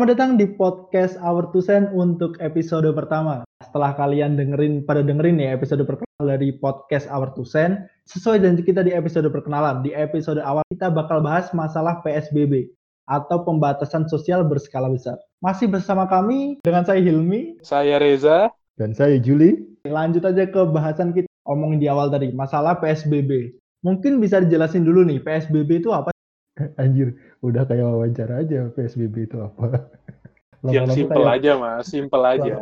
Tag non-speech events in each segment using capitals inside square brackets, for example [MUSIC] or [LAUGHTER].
Selamat datang di podcast Our Two Cent untuk episode pertama. Setelah kalian dengerin pada dengerin ya episode perkenalan dari podcast Our Two Cent, sesuai janji kita di episode perkenalan, di episode awal kita bakal bahas masalah PSBB atau pembatasan sosial berskala besar. Masih bersama kami dengan saya Hilmi, Saya Reza. Dan saya Juli. Lanjut aja ke bahasan kita omongin di awal tadi, masalah PSBB. Mungkin bisa dijelasin dulu nih, PSBB itu apa? [LAUGHS] Anjir, udah kayak wawancara aja PSBB itu apa. [LAUGHS] yang simpel kayak, aja mas, simpel aja.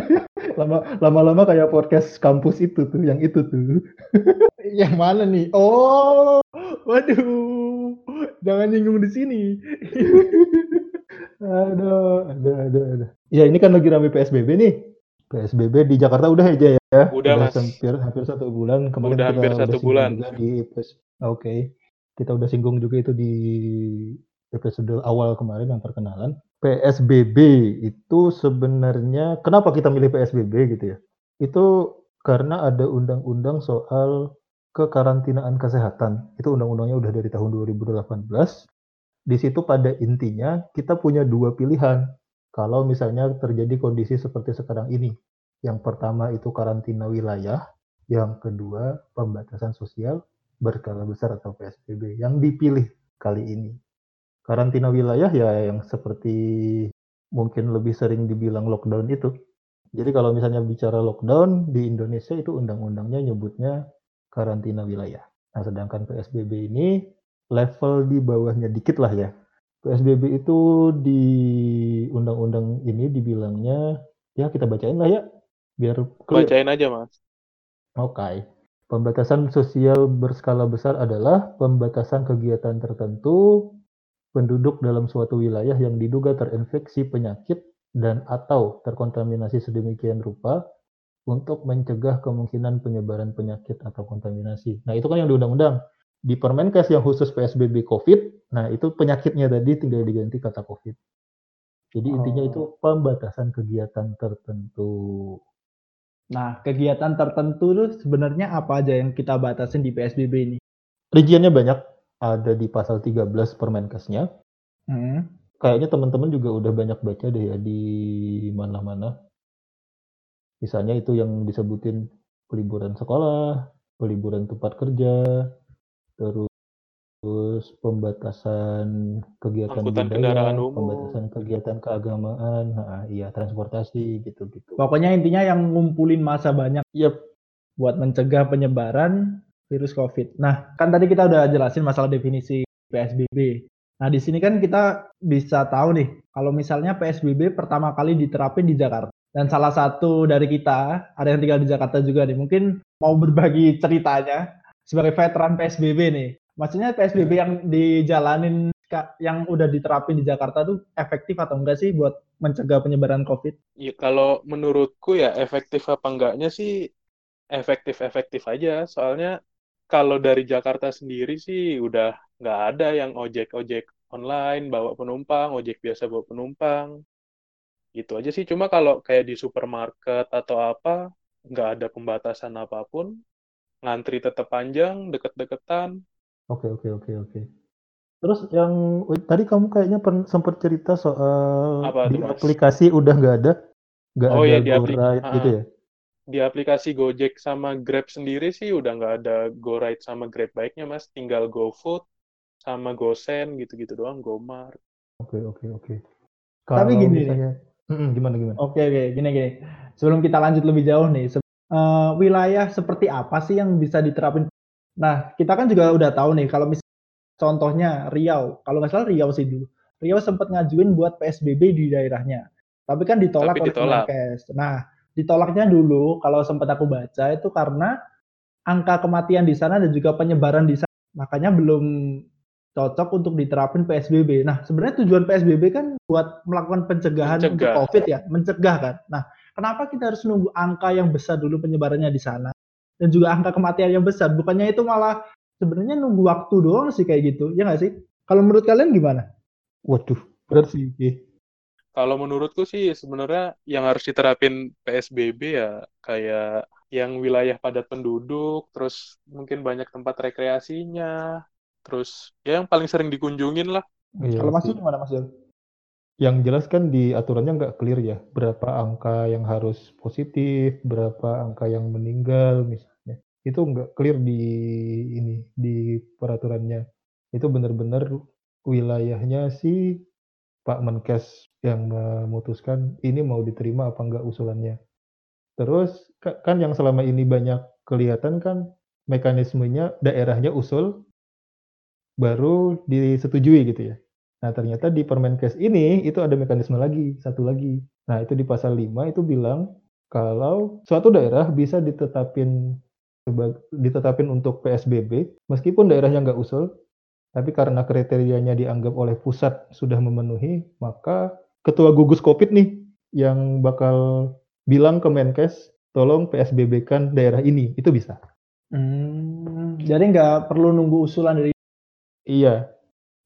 [LAUGHS] Lama, lama-lama kayak podcast kampus itu tuh, yang itu tuh. [LAUGHS] yang mana nih? Oh, waduh, jangan nyinggung di sini. aduh, aduh, aduh, aduh. Ya ini kan lagi rame PSBB nih. PSBB di Jakarta udah aja ya. Udah, udah mas. Hampir, hampir satu bulan. Kemarin Udah kita hampir satu bulan. juga Di, Oke, kita udah singgung juga itu di episode awal kemarin yang perkenalan. PSBB itu sebenarnya kenapa kita milih PSBB gitu ya? Itu karena ada undang-undang soal kekarantinaan kesehatan. Itu undang-undangnya udah dari tahun 2018. Di situ pada intinya kita punya dua pilihan. Kalau misalnya terjadi kondisi seperti sekarang ini. Yang pertama itu karantina wilayah, yang kedua pembatasan sosial berskala besar atau PSBB yang dipilih kali ini. Karantina wilayah ya yang seperti mungkin lebih sering dibilang lockdown itu. Jadi kalau misalnya bicara lockdown di Indonesia itu undang-undangnya nyebutnya karantina wilayah. Nah, sedangkan PSBB ini level di bawahnya dikit lah ya. PSBB itu di undang-undang ini dibilangnya ya kita bacain lah ya biar clear. Bacain aja mas. Oke. Pembatasan sosial berskala besar adalah pembatasan kegiatan tertentu penduduk dalam suatu wilayah yang diduga terinfeksi penyakit dan atau terkontaminasi sedemikian rupa untuk mencegah kemungkinan penyebaran penyakit atau kontaminasi. Nah, itu kan yang di undang-undang. Di Permenkes yang khusus PSBB COVID, nah itu penyakitnya tadi tinggal diganti kata COVID. Jadi intinya Oh. itu pembatasan kegiatan tertentu. Nah, kegiatan tertentu tuh sebenarnya apa aja yang kita batasin di PSBB ini? Rinciannya banyak, ada di pasal 13 Permenkesnya. Hmm. Kayaknya teman-teman juga udah banyak baca deh ya di mana-mana. Misalnya itu yang disebutin peliburan sekolah, peliburan tempat kerja, terus pembatasan kegiatan Angkutan budaya, kendaraan umum. pembatasan kegiatan keagamaan, nah, iya transportasi gitu-gitu. Pokoknya intinya yang ngumpulin masa banyak Yep, buat mencegah penyebaran virus COVID. Nah, kan tadi kita udah jelasin masalah definisi PSBB. Nah, di sini kan kita bisa tahu nih, kalau misalnya PSBB pertama kali diterapin di Jakarta. Dan salah satu dari kita, ada yang tinggal di Jakarta juga nih, mungkin mau berbagi ceritanya sebagai veteran PSBB nih. Maksudnya PSBB yang dijalanin, yang udah diterapin di Jakarta tuh efektif atau enggak sih buat mencegah penyebaran COVID? Ya, kalau menurutku ya efektif apa enggaknya sih efektif-efektif aja. Soalnya kalau dari Jakarta sendiri sih udah nggak ada yang ojek-ojek online bawa penumpang, ojek biasa bawa penumpang. Gitu aja sih. Cuma kalau kayak di supermarket atau apa, nggak ada pembatasan apa pun. Ngantri tetap panjang, deket-deketan. oke oke oke oke. Terus yang tadi kamu kayaknya sempat cerita soal Apa di aplikasi udah nggak ada, nggak Oh ada ya, di aplik- GoRide Ah. gitu ya? Di aplikasi Gojek sama Grab sendiri sih udah nggak ada GoRide sama Grab baiknya mas, tinggal GoFood sama GoSend gitu-gitu doang, GoMart. Oke oke oke. Tapi Kalau gini nih. misalnya, Mm-mm, gimana gimana? Oke oke gini gini. Sebelum kita lanjut lebih jauh nih, se- eh, wilayah seperti apa sih yang bisa diterapin? Nah kita kan juga udah tahu nih kalau misalnya contohnya Riau, kalau nggak salah Riau sih dulu. Riau sempat ngajuin buat PSBB di daerahnya, tapi kan ditolak Tapi oleh ditolak. Kemenkes. Nah ditolaknya dulu kalau sempat aku baca itu karena angka kematian di sana dan juga penyebaran di sana, makanya belum cocok untuk diterapin PSBB. Nah, sebenarnya tujuan PSBB kan buat melakukan pencegahan untuk Mencegah. COVID ya, mencegah kan. Nah, kenapa kita harus nunggu angka yang besar dulu penyebarannya di sana dan juga angka kematian yang besar? Bukannya itu malah sebenarnya nunggu waktu doang sih kayak gitu, ya nggak sih? Kalau menurut kalian gimana? Waduh, berat sih. Kalau menurutku sih sebenarnya yang harus diterapin PSBB ya kayak yang wilayah padat penduduk, terus mungkin banyak tempat rekreasinya, terus ya yang paling sering dikunjungin lah. Iya Kalau Mas sih. Yul gimana Mas Yul? yang jelas kan di aturannya nggak clear ya, berapa angka yang harus positif, berapa angka yang meninggal misalnya. Itu nggak clear di ini, di peraturannya. Itu benar-benar wilayahnya si Pak Menkes yang memutuskan ini mau diterima apa enggak usulannya. Terus kan yang selama ini banyak kelihatan kan mekanismenya daerahnya usul baru disetujui gitu ya. Nah, ternyata di Permenkes ini itu ada mekanisme lagi, satu lagi. Nah, itu di pasal 5 itu bilang kalau suatu daerah bisa ditetapin ditetapin untuk PSBB meskipun daerahnya nggak usul, tapi karena kriterianya dianggap oleh pusat sudah memenuhi, maka ketua gugus Covid nih yang bakal bilang ke Menkes, tolong PSBB kan daerah ini, itu bisa. Hmm, jadi nggak perlu nunggu usulan dari Iya.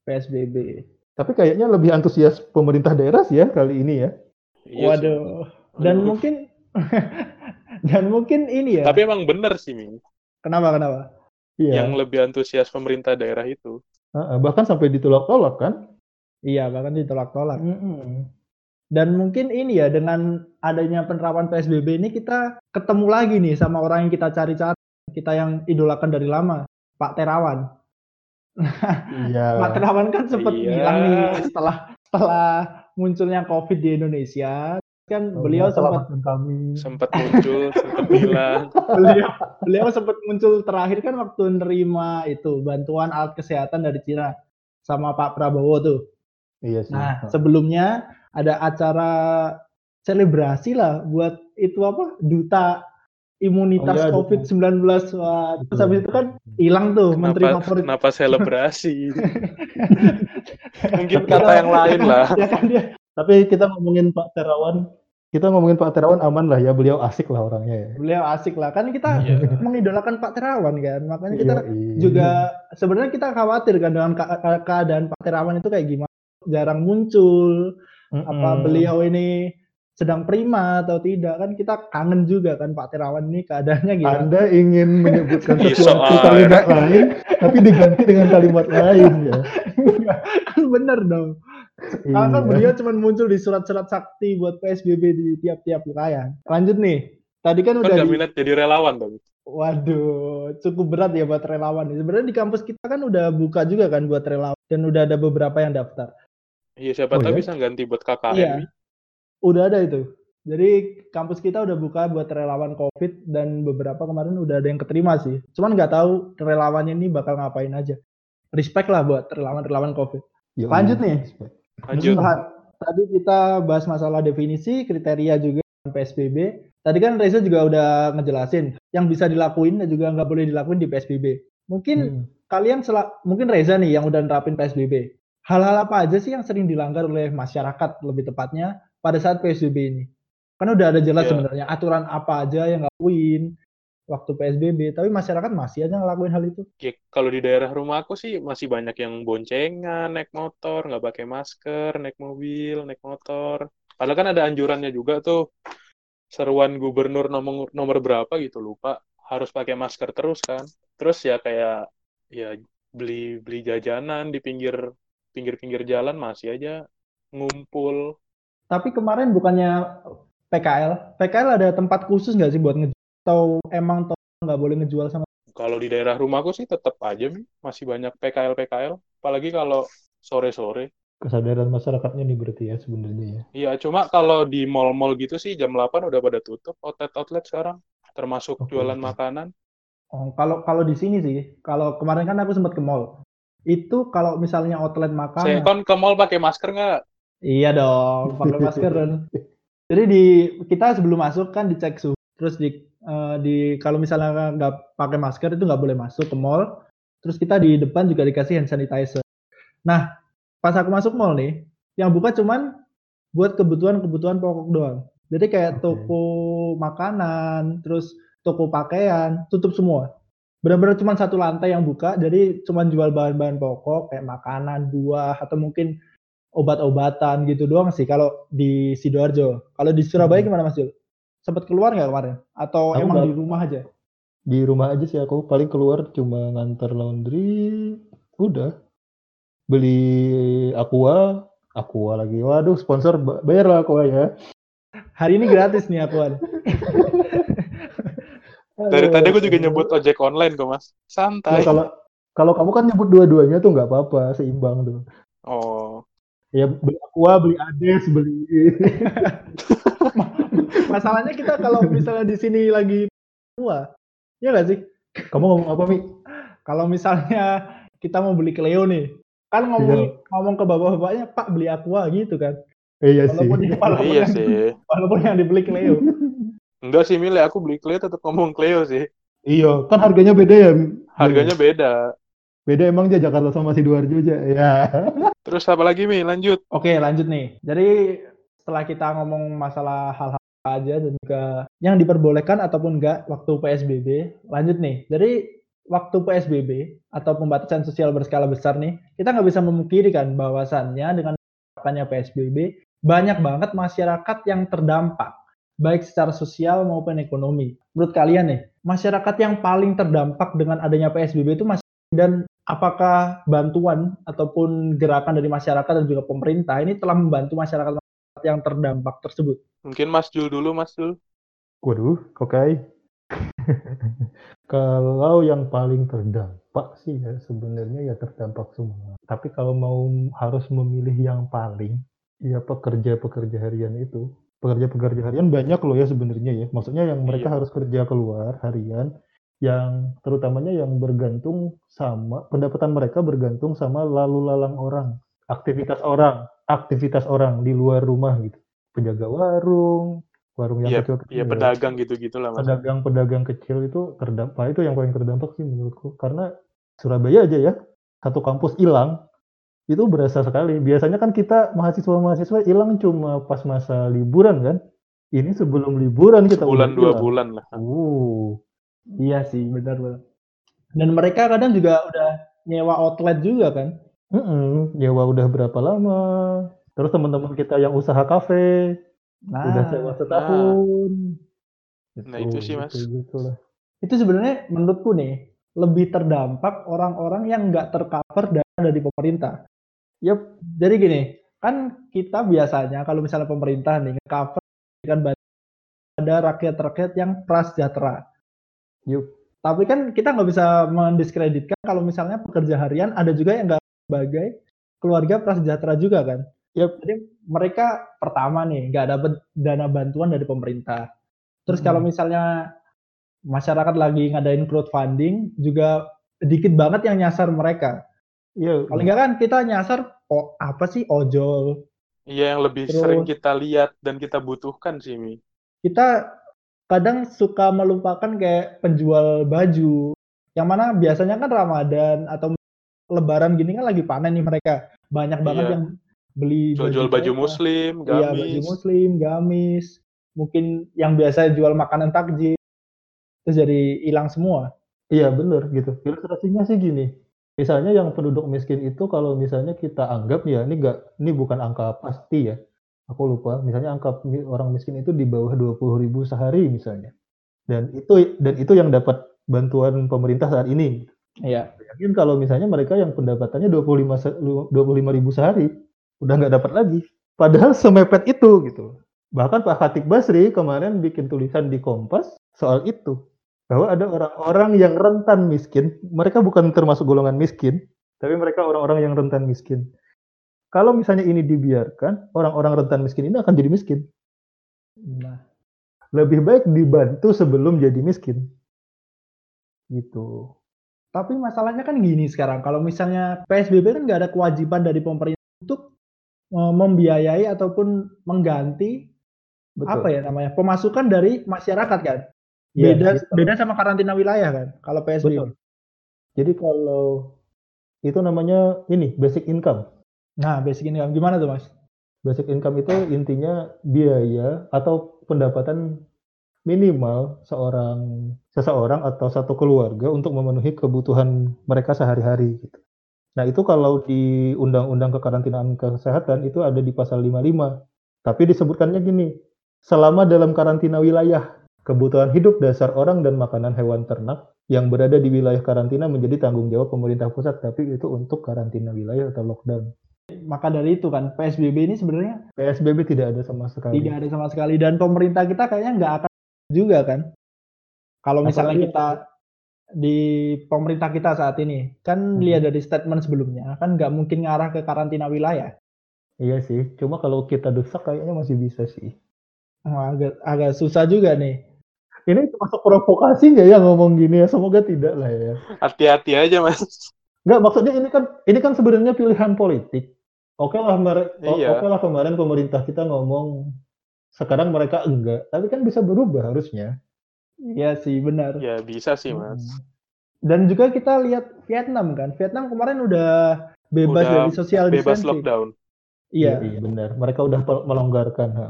PSBB. Tapi kayaknya lebih antusias pemerintah daerah sih ya kali ini ya. Iya Waduh. Dan Aduh. mungkin [LAUGHS] dan mungkin ini ya. Tapi emang bener sih, Ming. Kenapa kenapa? Iya. Yang lebih antusias pemerintah daerah itu. Uh, bahkan sampai ditolak-tolak kan? Iya, bahkan ditolak-tolak. Mm -hmm. Dan mungkin ini ya dengan adanya penerapan PSBB ini kita ketemu lagi nih sama orang yang kita cari-cari, kita yang idolakan dari lama, Pak Terawan. [LAUGHS] Iya. Mak Terawan kan sempat iya. bilang nih setelah setelah munculnya COVID di Indonesia kan oh, beliau sempat kami sempat muncul sempat [LAUGHS] bilang beliau beliau sempat muncul terakhir kan waktu nerima itu bantuan alat kesehatan dari Cina sama Pak Prabowo tuh. Iya sih. Nah, sebelumnya ada acara selebrasi lah buat itu apa duta imunitas oh, iya, COVID-19. Wah, terus habis itu kan hilang tuh kenapa, menteri favorit. Kenapa selebrasi? [LAUGHS] Mungkin kata yang lain lah. ya kan dia. Tapi kita ngomongin Pak Terawan, kita ngomongin Pak Terawan aman lah ya, beliau asik lah orangnya ya. Beliau asik lah, kan kita yeah. mengidolakan Pak Terawan kan, makanya kita iya, iya. juga sebenarnya kita khawatir kan dengan keadaan Pak Terawan itu kayak gimana, jarang muncul, mm -hmm. apa beliau ini sedang prima atau tidak kan kita kangen juga kan Pak Terawan ini keadaannya gitu. Anda ingin menyebutkan [LAUGHS] sesuatu kalimat lain tapi diganti dengan kalimat lain ya. kan [LAUGHS] bener dong. Iya. Kan beliau cuma muncul di surat-surat sakti buat PSBB di tiap-tiap wilayah. Lanjut nih. Tadi kan, kan udah di... minat jadi relawan dong. Waduh, cukup berat ya buat relawan. Sebenarnya di kampus kita kan udah buka juga kan buat relawan dan udah ada beberapa yang daftar. Iya, siapa oh, tahu ya? bisa ganti buat KKN. Iya. Udah ada itu. Jadi kampus kita udah buka buat relawan COVID dan beberapa kemarin udah ada yang keterima sih. Cuman nggak tahu relawannya ini bakal ngapain aja. Respect lah buat relawan-relawan COVID. Yo, Lanjut nih. Lanjut. Tadi kita bahas masalah definisi, kriteria juga PSBB. Tadi kan Reza juga udah ngejelasin yang bisa dilakuin dan juga nggak boleh dilakuin di PSBB. Mungkin hmm. kalian mungkin Reza nih yang udah nerapin PSBB. Hal-hal apa aja sih yang sering dilanggar oleh masyarakat lebih tepatnya pada saat PSBB ini. Kan udah ada jelas yeah. sebenarnya aturan apa aja yang ngelakuin waktu PSBB, tapi masyarakat masih aja ngelakuin hal itu. Ya, kalau di daerah rumah aku sih masih banyak yang boncengan, naik motor, nggak pakai masker, naik mobil, naik motor. Padahal kan ada anjurannya juga tuh, seruan gubernur nomor nomor berapa gitu lupa harus pakai masker terus kan. Terus ya kayak ya beli beli jajanan di pinggir pinggir pinggir jalan masih aja ngumpul tapi kemarin bukannya PKL, PKL ada tempat khusus nggak sih buat ngejual? Atau emang nggak boleh ngejual sama? Kalau di daerah rumahku sih tetap aja masih banyak PKL PKL, apalagi kalau sore-sore. Kesadaran masyarakatnya nih berarti ya sebenarnya ya. Iya, cuma kalau di mall-mall gitu sih jam 8 udah pada tutup outlet-outlet sekarang, termasuk okay. jualan makanan. Oh, kalau kalau di sini sih, kalau kemarin kan aku sempat ke mall. Itu kalau misalnya outlet makanan. Saya kan ke mall pakai masker nggak? Iya dong, pakai masker. [LAUGHS] Jadi di kita sebelum masuk kan dicek suhu. Terus di uh, di kalau misalnya nggak pakai masker itu nggak boleh masuk ke mall. Terus kita di depan juga dikasih hand sanitizer. Nah, pas aku masuk mall nih, yang buka cuman buat kebutuhan-kebutuhan pokok doang. Jadi kayak okay. toko makanan, terus toko pakaian, tutup semua. Benar-benar cuma satu lantai yang buka, jadi cuma jual bahan-bahan pokok kayak makanan, buah, atau mungkin obat-obatan gitu doang sih kalau di Sidoarjo. Kalau di Surabaya hmm. gimana Mas Jul? Sempat keluar nggak kemarin? Atau aku emang di rumah aja? Di rumah aja sih aku paling keluar cuma ngantar laundry, udah. Beli aqua, Aqua lagi. Waduh, sponsor ba- bayar lah Aqua ya. Hari ini gratis nih aku. [LAUGHS] Dari tadi aku juga nyebut ojek online kok, Mas. Ya, Santai. kalau kalau kamu kan nyebut dua-duanya tuh nggak apa-apa, seimbang tuh. Oh, Ya beli Aqua, beli Ades, beli [LAUGHS] Masalahnya kita kalau misalnya di sini lagi tua, ya nggak sih? Kamu ngomong apa, Mi? Kalau misalnya kita mau beli Cleo nih, kan ngomong ngomong ke bapak-bapaknya, Pak beli Aqua gitu kan. Eh, iya sih. Walaupun, [LAUGHS] walaupun, iya yang, sih. walaupun yang dibeli Cleo. Enggak sih, Mile. Aku beli Cleo tetap ngomong Cleo sih. Iya, kan harganya beda ya. Harganya beda. beda emang aja Jakarta sama Sidoarjo aja. Ya. Terus apa lagi, Mi? Lanjut. Oke, lanjut nih. Jadi setelah kita ngomong masalah hal-hal aja dan juga yang diperbolehkan ataupun enggak waktu PSBB, lanjut nih. Jadi waktu PSBB atau pembatasan sosial berskala besar nih, kita nggak bisa memungkiri kan bahwasannya dengan terapkannya PSBB banyak banget masyarakat yang terdampak baik secara sosial maupun ekonomi. Menurut kalian nih, masyarakat yang paling terdampak dengan adanya PSBB itu masih dan apakah bantuan ataupun gerakan dari masyarakat dan juga pemerintah ini telah membantu masyarakat yang terdampak tersebut? Mungkin Mas Jul dulu, Mas Jul. Waduh, oke. [LAUGHS] kalau yang paling terdampak sih ya sebenarnya ya terdampak semua. Tapi kalau mau harus memilih yang paling, ya pekerja-pekerja harian itu. Pekerja-pekerja harian banyak loh ya sebenarnya ya. Maksudnya yang mereka Iya. harus kerja keluar harian, yang terutamanya yang bergantung sama pendapatan mereka bergantung sama lalu lalang orang, aktivitas orang, aktivitas orang di luar rumah gitu. Penjaga warung, warung yang Iya, kecil-kecil. Iya, ya. pedagang gitu-gitu lah, Mas. pedagang-pedagang kecil itu terdampak itu yang paling terdampak sih menurutku karena Surabaya aja ya satu kampus hilang itu berasa sekali biasanya kan kita mahasiswa-mahasiswa hilang cuma pas masa liburan kan ini sebelum liburan kita Bulan dua bulan lah. uh Iya sih, benar benar. Dan mereka kadang juga udah nyewa outlet juga kan? Mm-mm, nyewa udah berapa lama terus teman-teman kita yang usaha kafe Nah, udah sewa setahun Nah, itu sih, Mas. gitu, gitulah. itu sebenarnya menurutku nih lebih terdampak orang-orang yang nggak tercover dana dari pemerintah. Yap. Jadi gini, kan kita biasanya kalau misalnya pemerintah nih cover kan ada rakyat-rakyat yang prasejahtera. Yup. Tapi kan kita nggak bisa mendiskreditkan kalau misalnya pekerja harian ada juga yang nggak sebagai keluarga prasejahtera juga kan. Yap. Jadi mereka pertama nih nggak dapat dana bantuan dari pemerintah. Terus kalau Hmm. misalnya masyarakat lagi ngadain crowdfunding juga dikit banget yang nyasar mereka. Iya, Paling nggak kan kita nyasar oh, apa sih ojol. Iya, yang lebih Terus- sering kita lihat dan kita butuhkan sih, Mi. Kita kadang suka melupakan kayak penjual baju. Yang mana biasanya kan Ramadan atau Lebaran gini kan lagi panen nih mereka. Banyak banget Iya. yang beli Jual-jual baju mereka. muslim, Iya, baju gamis. muslim, gamis. Mungkin yang biasa jual makanan takjil. Terus jadi hilang semua. Iya bener gitu. Ilustrasinya sih gini. Misalnya yang penduduk miskin itu kalau misalnya kita anggap ya ini enggak ini bukan angka pasti ya. Aku lupa. Misalnya angka orang miskin itu di bawah 20.000 ribu sehari misalnya. Dan itu dan itu yang dapat bantuan pemerintah saat ini. Iya. Bayangin kalau misalnya mereka yang pendapatannya 25 se- 25 ribu sehari udah nggak dapat lagi. Padahal semepet itu gitu. Bahkan Pak Khatib Basri kemarin bikin tulisan di Kompas soal itu bahwa ada orang-orang yang rentan miskin, mereka bukan termasuk golongan miskin, tapi mereka orang-orang yang rentan miskin. Kalau misalnya ini dibiarkan, orang-orang rentan miskin ini akan jadi miskin. Nah, Lebih baik dibantu sebelum jadi miskin. Gitu. Tapi masalahnya kan gini sekarang. Kalau misalnya PSBB kan nggak ada kewajiban dari pemerintah untuk eh, membiayai ataupun mengganti Betul. apa ya namanya pemasukan dari masyarakat kan. Iya, Beda gitu. beda sama karantina wilayah kan. Kalau PSBB. Betul. Jadi kalau itu namanya ini basic income. Nah, basic income gimana tuh, Mas? Basic income itu intinya biaya atau pendapatan minimal seorang seseorang atau satu keluarga untuk memenuhi kebutuhan mereka sehari-hari gitu. Nah, itu kalau di Undang-Undang Kekarantinaan Kesehatan itu ada di pasal 55. Tapi disebutkannya gini, selama dalam karantina wilayah, kebutuhan hidup dasar orang dan makanan hewan ternak yang berada di wilayah karantina menjadi tanggung jawab pemerintah pusat, tapi itu untuk karantina wilayah atau lockdown. Maka dari itu kan PSBB ini sebenarnya PSBB tidak ada sama sekali. tidak ada sama sekali dan pemerintah kita kayaknya nggak akan juga kan. Kalau misalnya Apalagi- kita di pemerintah kita saat ini kan Hmm. lihat dari statement sebelumnya kan nggak mungkin ngarah ke karantina wilayah. Iya sih, cuma kalau kita desak kayaknya masih bisa sih. Agak agak susah juga nih. Ini masuk provokasi nggak ya ngomong gini ya? Semoga tidak lah ya. Hati-hati aja mas. Nggak, maksudnya ini kan ini kan sebenarnya pilihan politik. Oke lah, mer- o- Iya. oke lah kemarin pemerintah kita ngomong sekarang mereka enggak, tapi kan bisa berubah harusnya. Iya sih benar. Ya bisa sih mas. Hmm. Dan juga kita lihat Vietnam kan. Vietnam kemarin udah bebas Udah dari social Bebas distancing. lockdown. Iya, iya benar. Mereka udah melonggarkan. ha.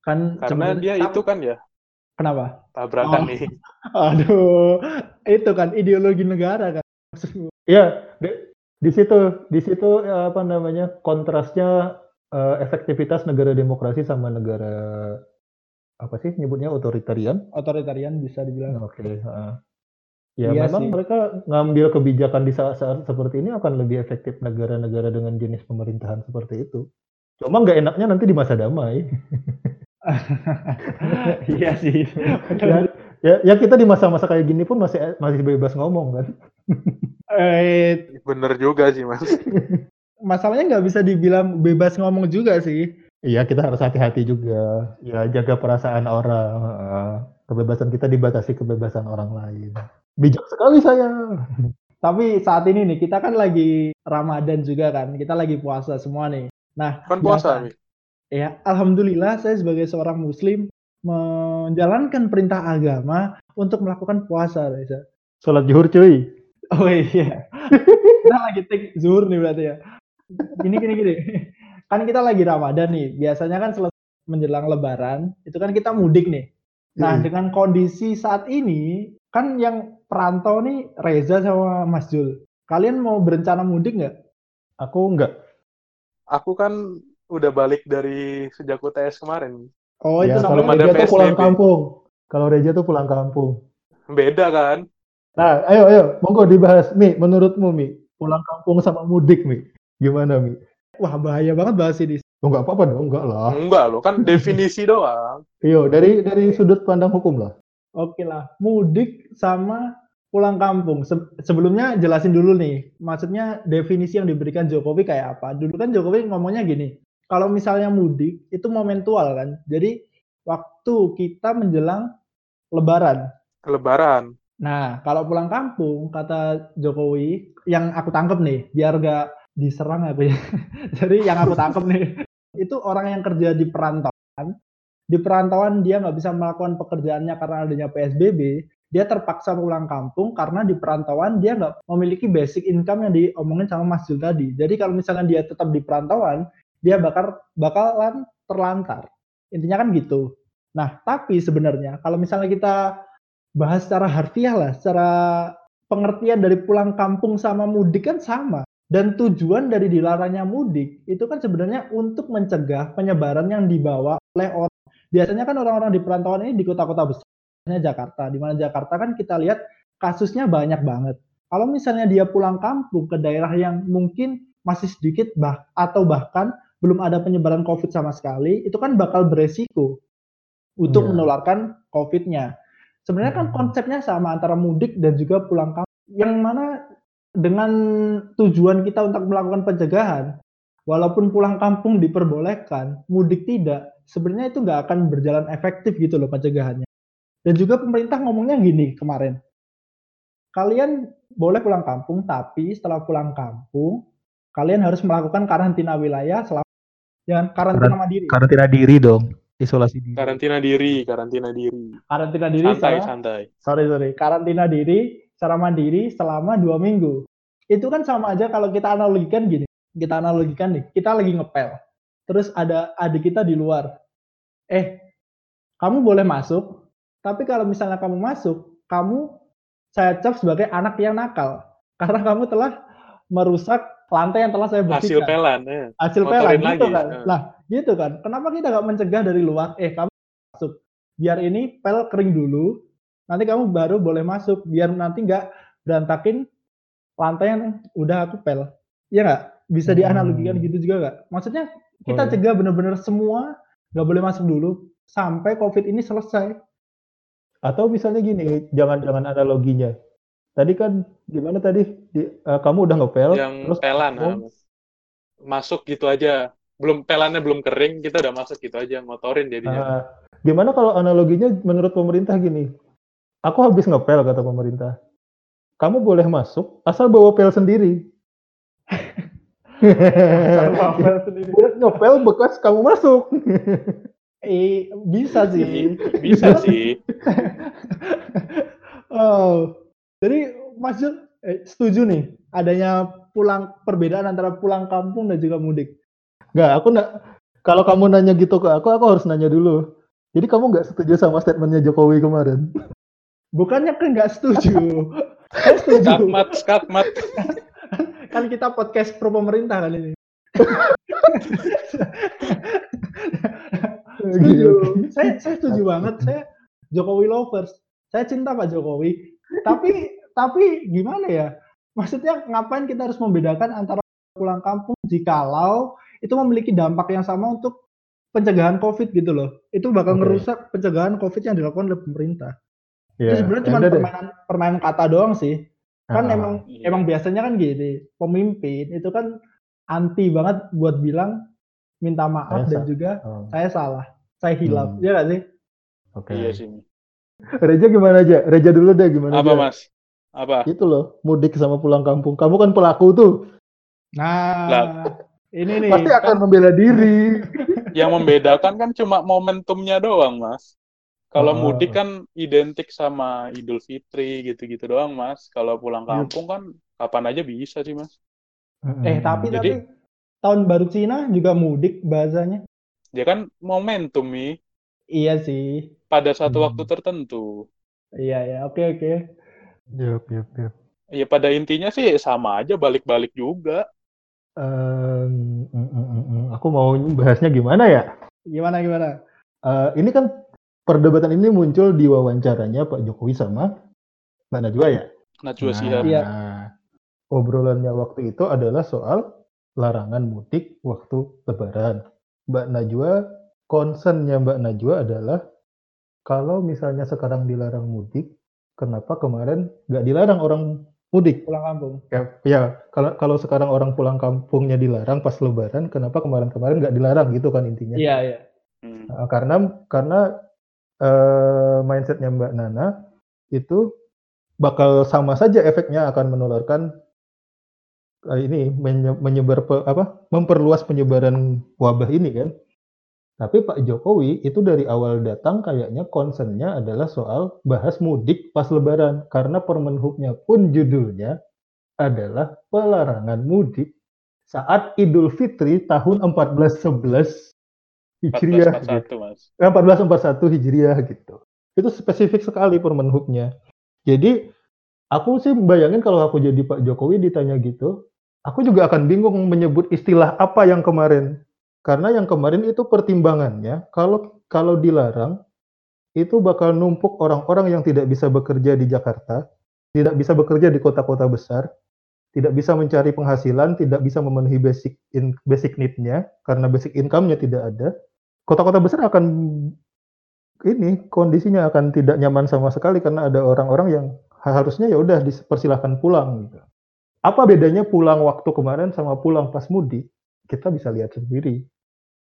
kan Karena dia itu kan ya kenapa? tabrakan Oh. nih. [LAUGHS] Aduh, itu kan ideologi negara kan. Iya, di, di situ di situ eh, apa namanya kontrasnya eh, efektivitas negara demokrasi sama negara apa sih nyebutnya otoritarian? Otoritarian bisa dibilang. Oke. ha. Ya Iya memang sih. mereka ngambil kebijakan di saat-saat seperti ini akan lebih efektif negara-negara dengan jenis pemerintahan seperti itu. Cuma nggak enaknya nanti di masa damai. [LAUGHS] iya sih. ya, ya, ya kita di masa-masa kayak gini pun masih masih bebas ngomong kan. Eh, Bener juga sih mas. [LAUGHS] masalahnya nggak bisa dibilang bebas ngomong juga sih. Iya kita harus hati-hati juga. Ya jaga perasaan orang. Kebebasan kita dibatasi kebebasan orang lain. Bijak sekali saya. [LAUGHS] Tapi saat ini nih kita kan lagi Ramadan juga kan. Kita lagi puasa semua nih. Nah, Kan puasa biasa- nih. Ya, alhamdulillah saya sebagai seorang muslim menjalankan perintah agama untuk melakukan puasa, Reza. Sholat zuhur cuy. Oh iya. [LAUGHS] kita lagi take zuhur nih berarti ya. Gini gini gini. Kan kita lagi Ramadan nih. Biasanya kan menjelang lebaran, itu kan kita mudik nih. Nah, Hmm. dengan kondisi saat ini, kan yang perantau nih Reza sama Mas Jul. Kalian mau berencana mudik nggak? Aku enggak. Aku kan udah balik dari sejak UTS kemarin. Oh, Ya, itu kalau belum ada tuh pulang kampung. Kalau Reja tuh pulang kampung. Beda kan? Nah, ayo ayo, monggo dibahas. Mi, menurutmu Mi, pulang kampung sama mudik Mi, gimana Mi? wah bahaya banget bahas ini. Oh, enggak apa-apa dong, enggak lah. Enggak loh, kan definisi doang. Iyo, dari dari sudut pandang hukum lah. Oke lah, mudik sama pulang kampung. Se- sebelumnya jelasin dulu nih, maksudnya definisi yang diberikan Jokowi kayak apa. Dulu kan Jokowi ngomongnya gini, kalau misalnya mudik itu momentual kan. Jadi waktu kita menjelang lebaran. Lebaran. Nah, kalau pulang kampung, kata Jokowi, yang aku tangkep nih, biar gak diserang aku ya. [LAUGHS] Jadi yang aku tangkep nih, itu orang yang kerja di perantauan, di perantauan dia nggak bisa melakukan pekerjaannya karena adanya PSBB, dia terpaksa pulang kampung karena di perantauan dia nggak memiliki basic income yang diomongin sama Mas Jul tadi. Jadi kalau misalnya dia tetap di perantauan, dia bakal bakalan terlantar. Intinya kan gitu. Nah, tapi sebenarnya kalau misalnya kita bahas secara harfiah lah, secara pengertian dari pulang kampung sama mudik kan sama. Dan tujuan dari dilarangnya mudik itu kan sebenarnya untuk mencegah penyebaran yang dibawa oleh orang. Biasanya kan orang-orang di perantauan ini di kota-kota besar, misalnya Jakarta. Di mana Jakarta kan kita lihat kasusnya banyak banget. Kalau misalnya dia pulang kampung ke daerah yang mungkin masih sedikit bah atau bahkan belum ada penyebaran COVID sama sekali, itu kan bakal beresiko untuk Iya. menularkan COVID-nya. Sebenarnya kan Hmm. konsepnya sama antara mudik dan juga pulang kampung. Yang mana dengan tujuan kita untuk melakukan pencegahan, walaupun pulang kampung diperbolehkan, mudik tidak, sebenarnya itu nggak akan berjalan efektif gitu loh pencegahannya. Dan juga pemerintah ngomongnya gini kemarin, kalian boleh pulang kampung, tapi setelah pulang kampung, kalian harus melakukan karantina wilayah selama jangan karantina Karan- mandiri. Karantina diri dong, isolasi diri. Karantina diri, karantina diri. Karantina diri Santai, secara- santai. sorry sorry karantina diri secara mandiri selama dua minggu itu kan sama aja kalau kita analogikan gini kita analogikan nih kita lagi ngepel terus ada adik kita di luar eh kamu boleh masuk tapi kalau misalnya kamu masuk kamu saya cap sebagai anak yang nakal [LAUGHS] karena kamu telah merusak lantai yang telah saya Hasil bersihkan pelan. Ya. hasil Ngotorin pelan gitu lagi. kan. Nah. Nah, gitu kan. Kenapa kita nggak mencegah dari luar? Eh, kamu masuk. Biar ini pel kering dulu. Nanti kamu baru boleh masuk. Biar nanti nggak berantakin lantai yang udah aku pel. Iya nggak? Bisa dianalogikan Hmm. gitu juga nggak? Maksudnya kita Boleh. cegah bener-bener semua nggak boleh masuk dulu sampai COVID ini selesai. Atau misalnya gini, jangan-jangan analoginya. Tadi kan gimana tadi? Di- eh, kamu udah ngepel, Yang terus pelan, kamu- Mas. masuk gitu aja. Belum pelannya belum kering, kita udah masuk gitu aja, ngotorin jadinya. Ah, gimana kalau analoginya menurut pemerintah gini? Aku habis ngepel kata pemerintah. Kamu boleh masuk asal bawa pel sendiri. Buat ngepel bekas kamu masuk. Eh, bisa sih. Bisa [LAUGHS] sih. Oh, jadi Mas Jul eh, setuju nih adanya pulang perbedaan antara pulang kampung dan juga mudik. Nggak, aku nggak. Kalau kamu nanya gitu ke aku, aku harus nanya dulu. Jadi kamu nggak setuju sama statementnya Jokowi kemarin? Bukannya kan nggak setuju. Saya setuju. Skakmat, skakmat. Kan kita podcast pro pemerintah kali ini. [LAUGHS] setuju. saya saya setuju banget. Saya Jokowi lovers. Saya cinta Pak Jokowi. Tapi tapi gimana ya? Maksudnya ngapain kita harus membedakan antara pulang kampung jikalau itu memiliki dampak yang sama untuk pencegahan COVID gitu loh. Itu bakal Oke. ngerusak pencegahan COVID yang dilakukan oleh pemerintah. Ya, itu sebenarnya ya cuma udah deh. permainan permainan kata doang sih. Kan Ah, emang Iya. emang biasanya kan gini, pemimpin itu kan anti banget buat bilang minta maaf Saya dan sa- juga oh, saya salah, saya hilaf. Hmm. Iya gak sih? Oke. Iya sih. Reja gimana aja? Reja dulu deh gimana Apa, aja? Mas? Apa? Itu loh, mudik sama pulang kampung. Kamu kan pelaku tuh. Nah, Lah. ini nih. Pasti akan membela diri. Yang membedakan kan cuma momentumnya doang, Mas. Kalau Oh. mudik kan identik sama Idul Fitri gitu-gitu doang, Mas. Kalau pulang Iya. kampung kan kapan aja bisa sih, Mas. Eh tapi Hmm. Jadi- tapi tahun baru Cina juga mudik bahasanya. Ya kan momentum nih Iya sih. pada satu Hmm. waktu tertentu. Iya ya. Oke oke. Yup, yup, yup. Ya pada intinya sih sama aja balik-balik juga. Em, mm, mm, mm, aku mau bahasnya gimana ya? Gimana gimana? Eh, ini kan perdebatan ini muncul di wawancaranya Pak Jokowi sama Mbak Najwa ya. Najwa Nah, Shihab. Iya. obrolannya waktu itu adalah soal larangan mudik waktu Lebaran. Mbak Najwa, concernnya Mbak Najwa adalah kalau misalnya sekarang dilarang mudik, kenapa kemarin nggak dilarang orang mudik? Pulang kampung. Ya, ya kalau kalau sekarang orang pulang kampungnya dilarang pas Lebaran, kenapa kemarin-kemarin nggak dilarang gitu kan intinya? Iya iya. Hmm. Nah, karena karena eh, mindsetnya Mbak Nana itu bakal sama saja efeknya akan menularkan eh, ini menye- menyebar pe- apa memperluas penyebaran wabah ini kan. Tapi Pak Jokowi itu dari awal datang kayaknya concernnya adalah soal bahas mudik pas Lebaran karena Permenhubnya pun judulnya adalah pelarangan mudik saat Idul Fitri tahun 1411 Hijriah. gitu. 1441, Mas. Eh, 1441 Hijriah gitu. Itu spesifik sekali Permenhubnya. Jadi aku sih bayangin kalau aku jadi Pak Jokowi ditanya gitu, aku juga akan bingung menyebut istilah apa yang kemarin. Karena yang kemarin itu pertimbangannya kalau kalau dilarang itu bakal numpuk orang-orang yang tidak bisa bekerja di Jakarta, tidak bisa bekerja di kota-kota besar, tidak bisa mencari penghasilan, tidak bisa memenuhi basic in, basic need-nya karena basic income-nya tidak ada. Kota-kota besar akan ini kondisinya akan tidak nyaman sama sekali karena ada orang-orang yang harusnya ya udah dipersilahkan pulang gitu. Apa bedanya pulang waktu kemarin sama pulang pas mudik? Kita bisa lihat sendiri.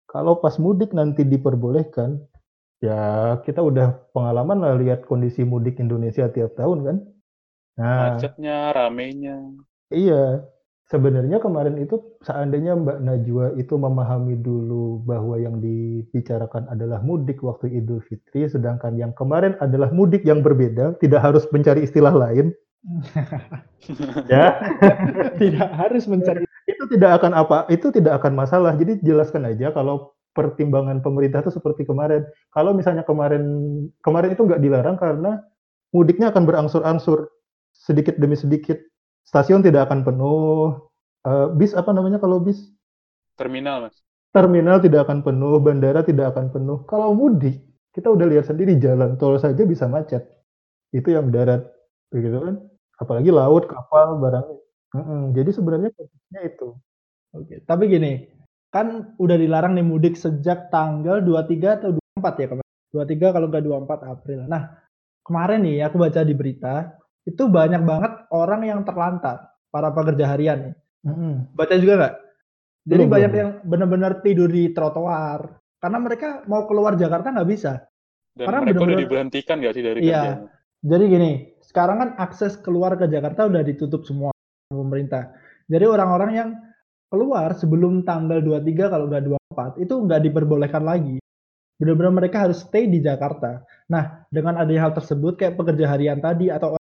Kalau pas mudik nanti diperbolehkan, ya kita udah pengalaman lah lihat kondisi mudik Indonesia tiap tahun kan. Nah, Macetnya, ramenya. Iya, sebenarnya kemarin itu seandainya Mbak Najwa itu memahami dulu bahwa yang dibicarakan adalah mudik waktu Idul Fitri, sedangkan yang kemarin adalah mudik yang berbeda, tidak harus mencari istilah lain. [LAUGHS] ya, [LAUGHS] Tidak harus mencari. itu tidak akan apa, itu tidak akan masalah. Jadi jelaskan aja kalau pertimbangan pemerintah itu seperti kemarin. Kalau misalnya kemarin kemarin itu nggak dilarang karena mudiknya akan berangsur-angsur sedikit demi sedikit. Stasiun tidak akan penuh. Eh, bis apa namanya kalau bis? Terminal, Mas. Terminal tidak akan penuh, bandara tidak akan penuh. Kalau mudik, kita udah lihat sendiri jalan tol saja bisa macet. Itu yang darat, begitu kan? Apalagi laut, kapal, barang. Mm-mm. Jadi sebenarnya konsepnya itu. Oke, tapi gini, kan udah dilarang nih mudik sejak tanggal 23 atau 24 ya kemarin. 23 kalau nggak 24 April. Nah, kemarin nih aku baca di berita, itu banyak banget orang yang terlantar, para pekerja harian nih. Mhm. Baca juga nggak? Jadi Belum, banyak belum. yang benar-benar tidur di trotoar. Karena mereka mau keluar Jakarta nggak bisa. Dan Karena mereka udah bener-bener- diberhentikan nggak sih dari Iya. Jadi gini, sekarang kan akses keluar ke Jakarta udah ditutup semua sama pemerintah. Jadi orang-orang yang keluar sebelum tanggal 23 kalau nggak 24 itu nggak diperbolehkan lagi. Benar-benar mereka harus stay di Jakarta. Nah, dengan adanya hal tersebut kayak pekerja harian tadi atau orang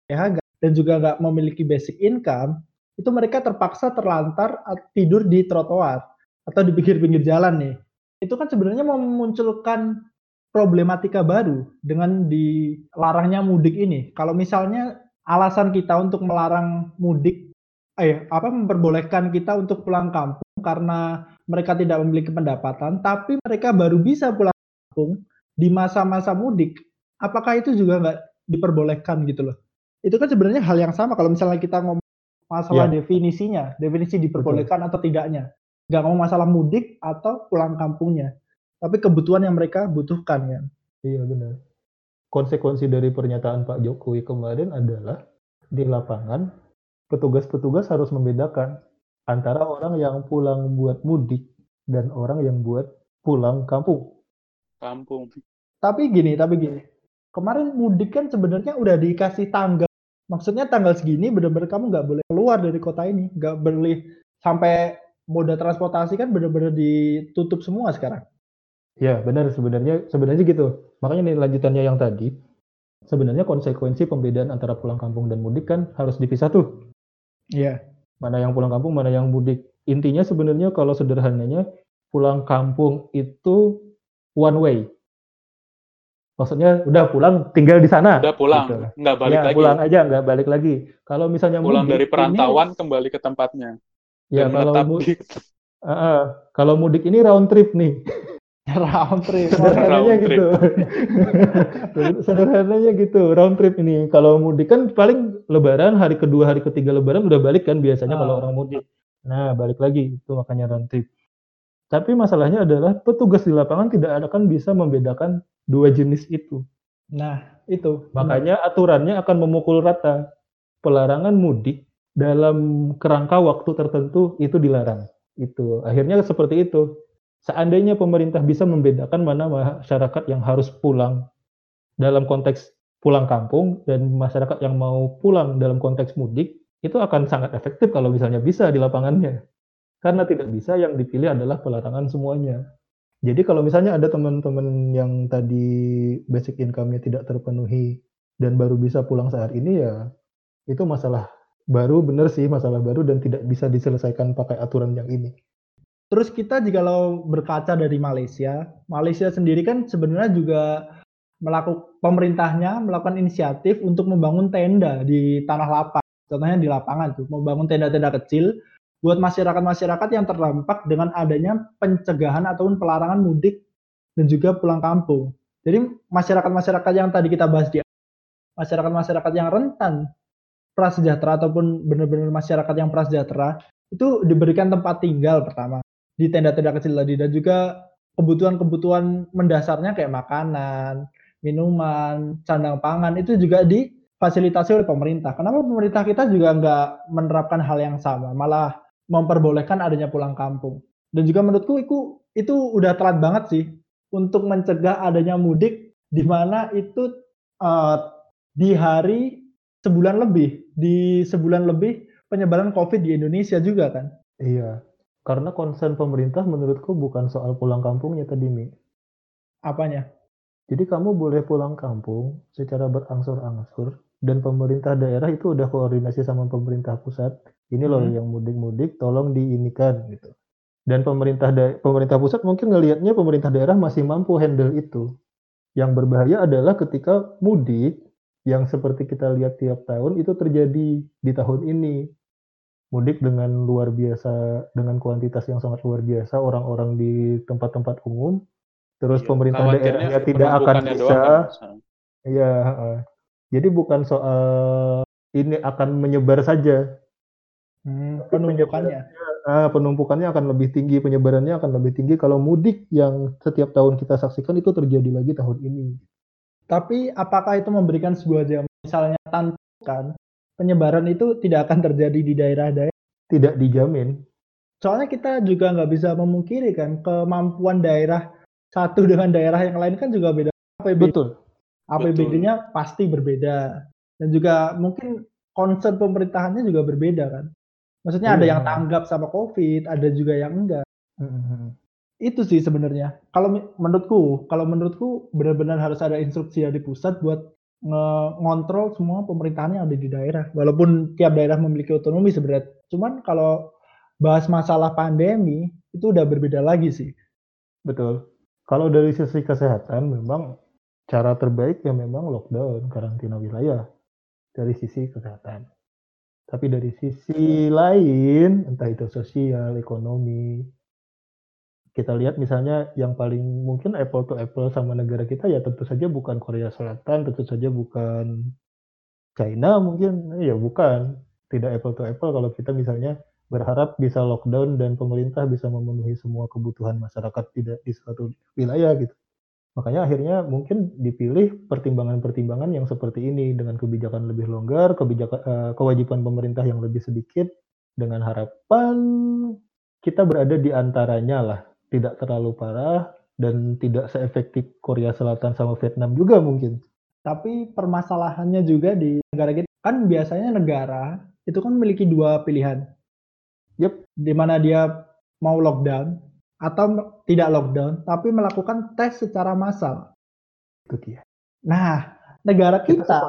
Dan juga nggak memiliki basic income, itu mereka terpaksa terlantar tidur di trotoar atau di pinggir-pinggir jalan nih. Itu kan sebenarnya memunculkan problematika baru dengan dilarangnya mudik ini. Kalau misalnya alasan kita untuk melarang mudik, eh apa memperbolehkan kita untuk pulang kampung karena mereka tidak memiliki pendapatan, tapi mereka baru bisa pulang kampung di masa-masa mudik, apakah itu juga nggak diperbolehkan gitu loh? Itu kan sebenarnya hal yang sama kalau misalnya kita ngomong masalah definisinya, definisi diperbolehkan atau tidaknya. Nggak ngomong masalah mudik atau pulang kampungnya, tapi kebutuhan yang mereka butuhkan kan. Iya benar. Konsekuensi dari pernyataan Pak Jokowi kemarin adalah di lapangan petugas-petugas harus membedakan antara orang yang pulang buat mudik dan orang yang buat pulang kampung. Kampung. Tapi gini, tapi gini. Kemarin mudik kan sebenarnya udah dikasih tanggal. Maksudnya tanggal segini benar-benar kamu nggak boleh keluar dari kota ini, nggak boleh sampai moda transportasi kan benar-benar ditutup semua sekarang. Ya benar sebenarnya sebenarnya gitu. Makanya nih lanjutannya yang tadi sebenarnya konsekuensi pembedaan antara pulang kampung dan mudik kan harus dipisah tuh. Iya. Mana yang pulang kampung, mana yang mudik. Intinya sebenarnya kalau sederhananya pulang kampung itu one way. Maksudnya udah pulang tinggal di sana. Udah pulang, gitu. nggak balik ya, lagi. pulang aja nggak balik lagi. Kalau misalnya Pulang mudik, dari ini- perantauan kembali ke tempatnya. ya dan kalau menetap mu- di [LAUGHS] Ah, ah. kalau mudik ini round trip nih. [LAUGHS] Round trip. [LAUGHS] Sederhananya Round trip. gitu. Sederhananya gitu, round trip ini. Kalau mudik kan paling lebaran, hari kedua, hari ketiga lebaran udah balik kan biasanya kalau Ah. orang mudik. Nah, balik lagi, itu makanya round trip. Tapi masalahnya adalah petugas di lapangan tidak akan bisa membedakan dua jenis itu. Nah, itu. Makanya aturannya akan memukul rata. Pelarangan mudik dalam kerangka waktu tertentu itu dilarang. Itu akhirnya seperti itu. Seandainya pemerintah bisa membedakan mana masyarakat yang harus pulang dalam konteks pulang kampung dan masyarakat yang mau pulang dalam konteks mudik, itu akan sangat efektif kalau misalnya bisa di lapangannya. Karena tidak bisa yang dipilih adalah pelarangan semuanya. Jadi kalau misalnya ada teman-teman yang tadi basic income-nya tidak terpenuhi dan baru bisa pulang saat ini ya itu masalah baru bener sih masalah baru dan tidak bisa diselesaikan pakai aturan yang ini. Terus kita jika kalau berkaca dari Malaysia, Malaysia sendiri kan sebenarnya juga melakukan pemerintahnya melakukan inisiatif untuk membangun tenda di tanah lapang. Contohnya di lapangan tuh, membangun tenda-tenda kecil buat masyarakat-masyarakat yang terdampak dengan adanya pencegahan ataupun pelarangan mudik dan juga pulang kampung. Jadi masyarakat-masyarakat yang tadi kita bahas di masyarakat-masyarakat yang rentan prasejahtera ataupun benar-benar masyarakat yang prasejahtera itu diberikan tempat tinggal pertama di tenda-tenda kecil tadi dan juga kebutuhan-kebutuhan mendasarnya kayak makanan, minuman, sandang pangan itu juga difasilitasi oleh pemerintah. Kenapa pemerintah kita juga nggak menerapkan hal yang sama, malah memperbolehkan adanya pulang kampung. Dan juga menurutku itu itu udah telat banget sih untuk mencegah adanya mudik di mana itu eh, di hari sebulan lebih, di sebulan lebih penyebaran COVID di Indonesia juga kan. Iya. Karena concern pemerintah menurutku bukan soal pulang kampungnya tadi, Mi. Apanya? Jadi kamu boleh pulang kampung secara berangsur-angsur dan pemerintah daerah itu udah koordinasi sama pemerintah pusat. Ini loh Hmm. yang mudik-mudik tolong diinikan gitu. Dan pemerintah pemerintah pusat mungkin ngelihatnya pemerintah daerah masih mampu handle itu. Yang berbahaya adalah ketika mudik yang seperti kita lihat tiap tahun itu terjadi di tahun ini. Mudik dengan luar biasa dengan kuantitas yang sangat luar biasa orang-orang di tempat-tempat umum terus Iya, pemerintah daerahnya tidak akan bisa doang kan. Iya, heeh. jadi bukan soal ini akan menyebar saja, Hmm, penumpukannya. Ah, penumpukannya akan lebih tinggi, penyebarannya akan lebih tinggi kalau mudik yang setiap tahun kita saksikan itu terjadi lagi tahun ini. Tapi apakah itu memberikan sebuah jam misalnya tantukan penyebaran itu tidak akan terjadi di daerah-daerah? Tidak dijamin. Soalnya kita juga nggak bisa memungkiri kan kemampuan daerah satu dengan daerah yang lain kan juga beda. APBD, Betul. APBD-nya pasti berbeda dan juga mungkin concern pemerintahannya juga berbeda kan. Maksudnya ada Iya. yang tanggap sama COVID, ada juga yang enggak. Mhm. Itu sih sebenarnya. Kalau menurutku, kalau menurutku benar-benar harus ada instruksi dari pusat buat ngontrol semua pemerintahan yang ada di daerah. Walaupun tiap daerah memiliki otonomi sebenarnya. Cuman kalau bahas masalah pandemi itu udah berbeda lagi sih. Betul. Kalau dari sisi kesehatan memang cara terbaik ya memang lockdown, karantina wilayah dari sisi kesehatan. Tapi dari sisi lain, entah itu sosial, ekonomi, kita lihat misalnya yang paling mungkin apple to apple sama negara kita ya tentu saja bukan Korea Selatan, tentu saja bukan China mungkin, ya bukan. Tidak apple to apple kalau kita misalnya berharap bisa lockdown dan pemerintah bisa memenuhi semua kebutuhan masyarakat tidak di suatu wilayah gitu. Makanya akhirnya mungkin dipilih pertimbangan-pertimbangan yang seperti ini dengan kebijakan lebih longgar, kebijakan eh, kewajiban pemerintah yang lebih sedikit dengan harapan kita berada di antaranya lah, tidak terlalu parah dan tidak seefektif Korea Selatan sama Vietnam juga mungkin. Tapi permasalahannya juga di negara kita kan biasanya negara itu kan memiliki dua pilihan. Yep. Di mana dia mau lockdown atau tidak lockdown tapi melakukan tes secara massal. Itu dia. Nah, negara Kita kita,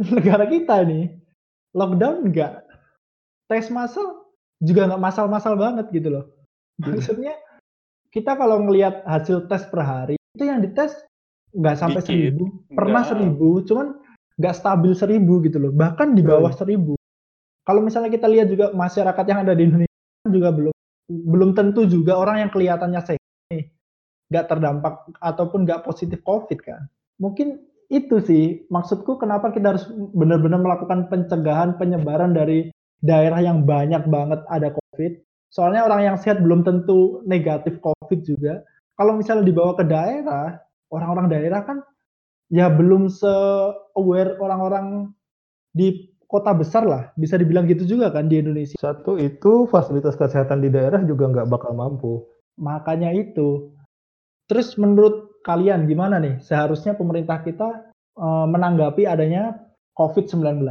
[LAUGHS] negara kita nih lockdown enggak, tes massal juga nggak massal-massal banget gitu loh. Iya. Maksudnya kita kalau ngelihat hasil tes per hari itu yang dites nggak sampai Dikit. seribu, pernah Nggak. seribu, cuman nggak stabil seribu gitu loh, bahkan di bawah seribu. Kalau misalnya kita lihat juga masyarakat yang ada di Indonesia juga belum belum tentu juga orang yang kelihatannya sehat nggak terdampak ataupun nggak positif COVID kan. Mungkin itu sih maksudku kenapa kita harus benar-benar melakukan pencegahan penyebaran dari daerah yang banyak banget ada COVID. Soalnya orang yang sehat belum tentu negatif COVID juga. Kalau misalnya dibawa ke daerah, orang-orang daerah kan ya belum se-aware orang-orang di kota besar lah. Bisa dibilang gitu juga kan di Indonesia. Satu itu fasilitas kesehatan di daerah juga nggak bakal mampu. Makanya itu. Terus menurut kalian gimana nih seharusnya pemerintah kita eh, menanggapi adanya COVID-19?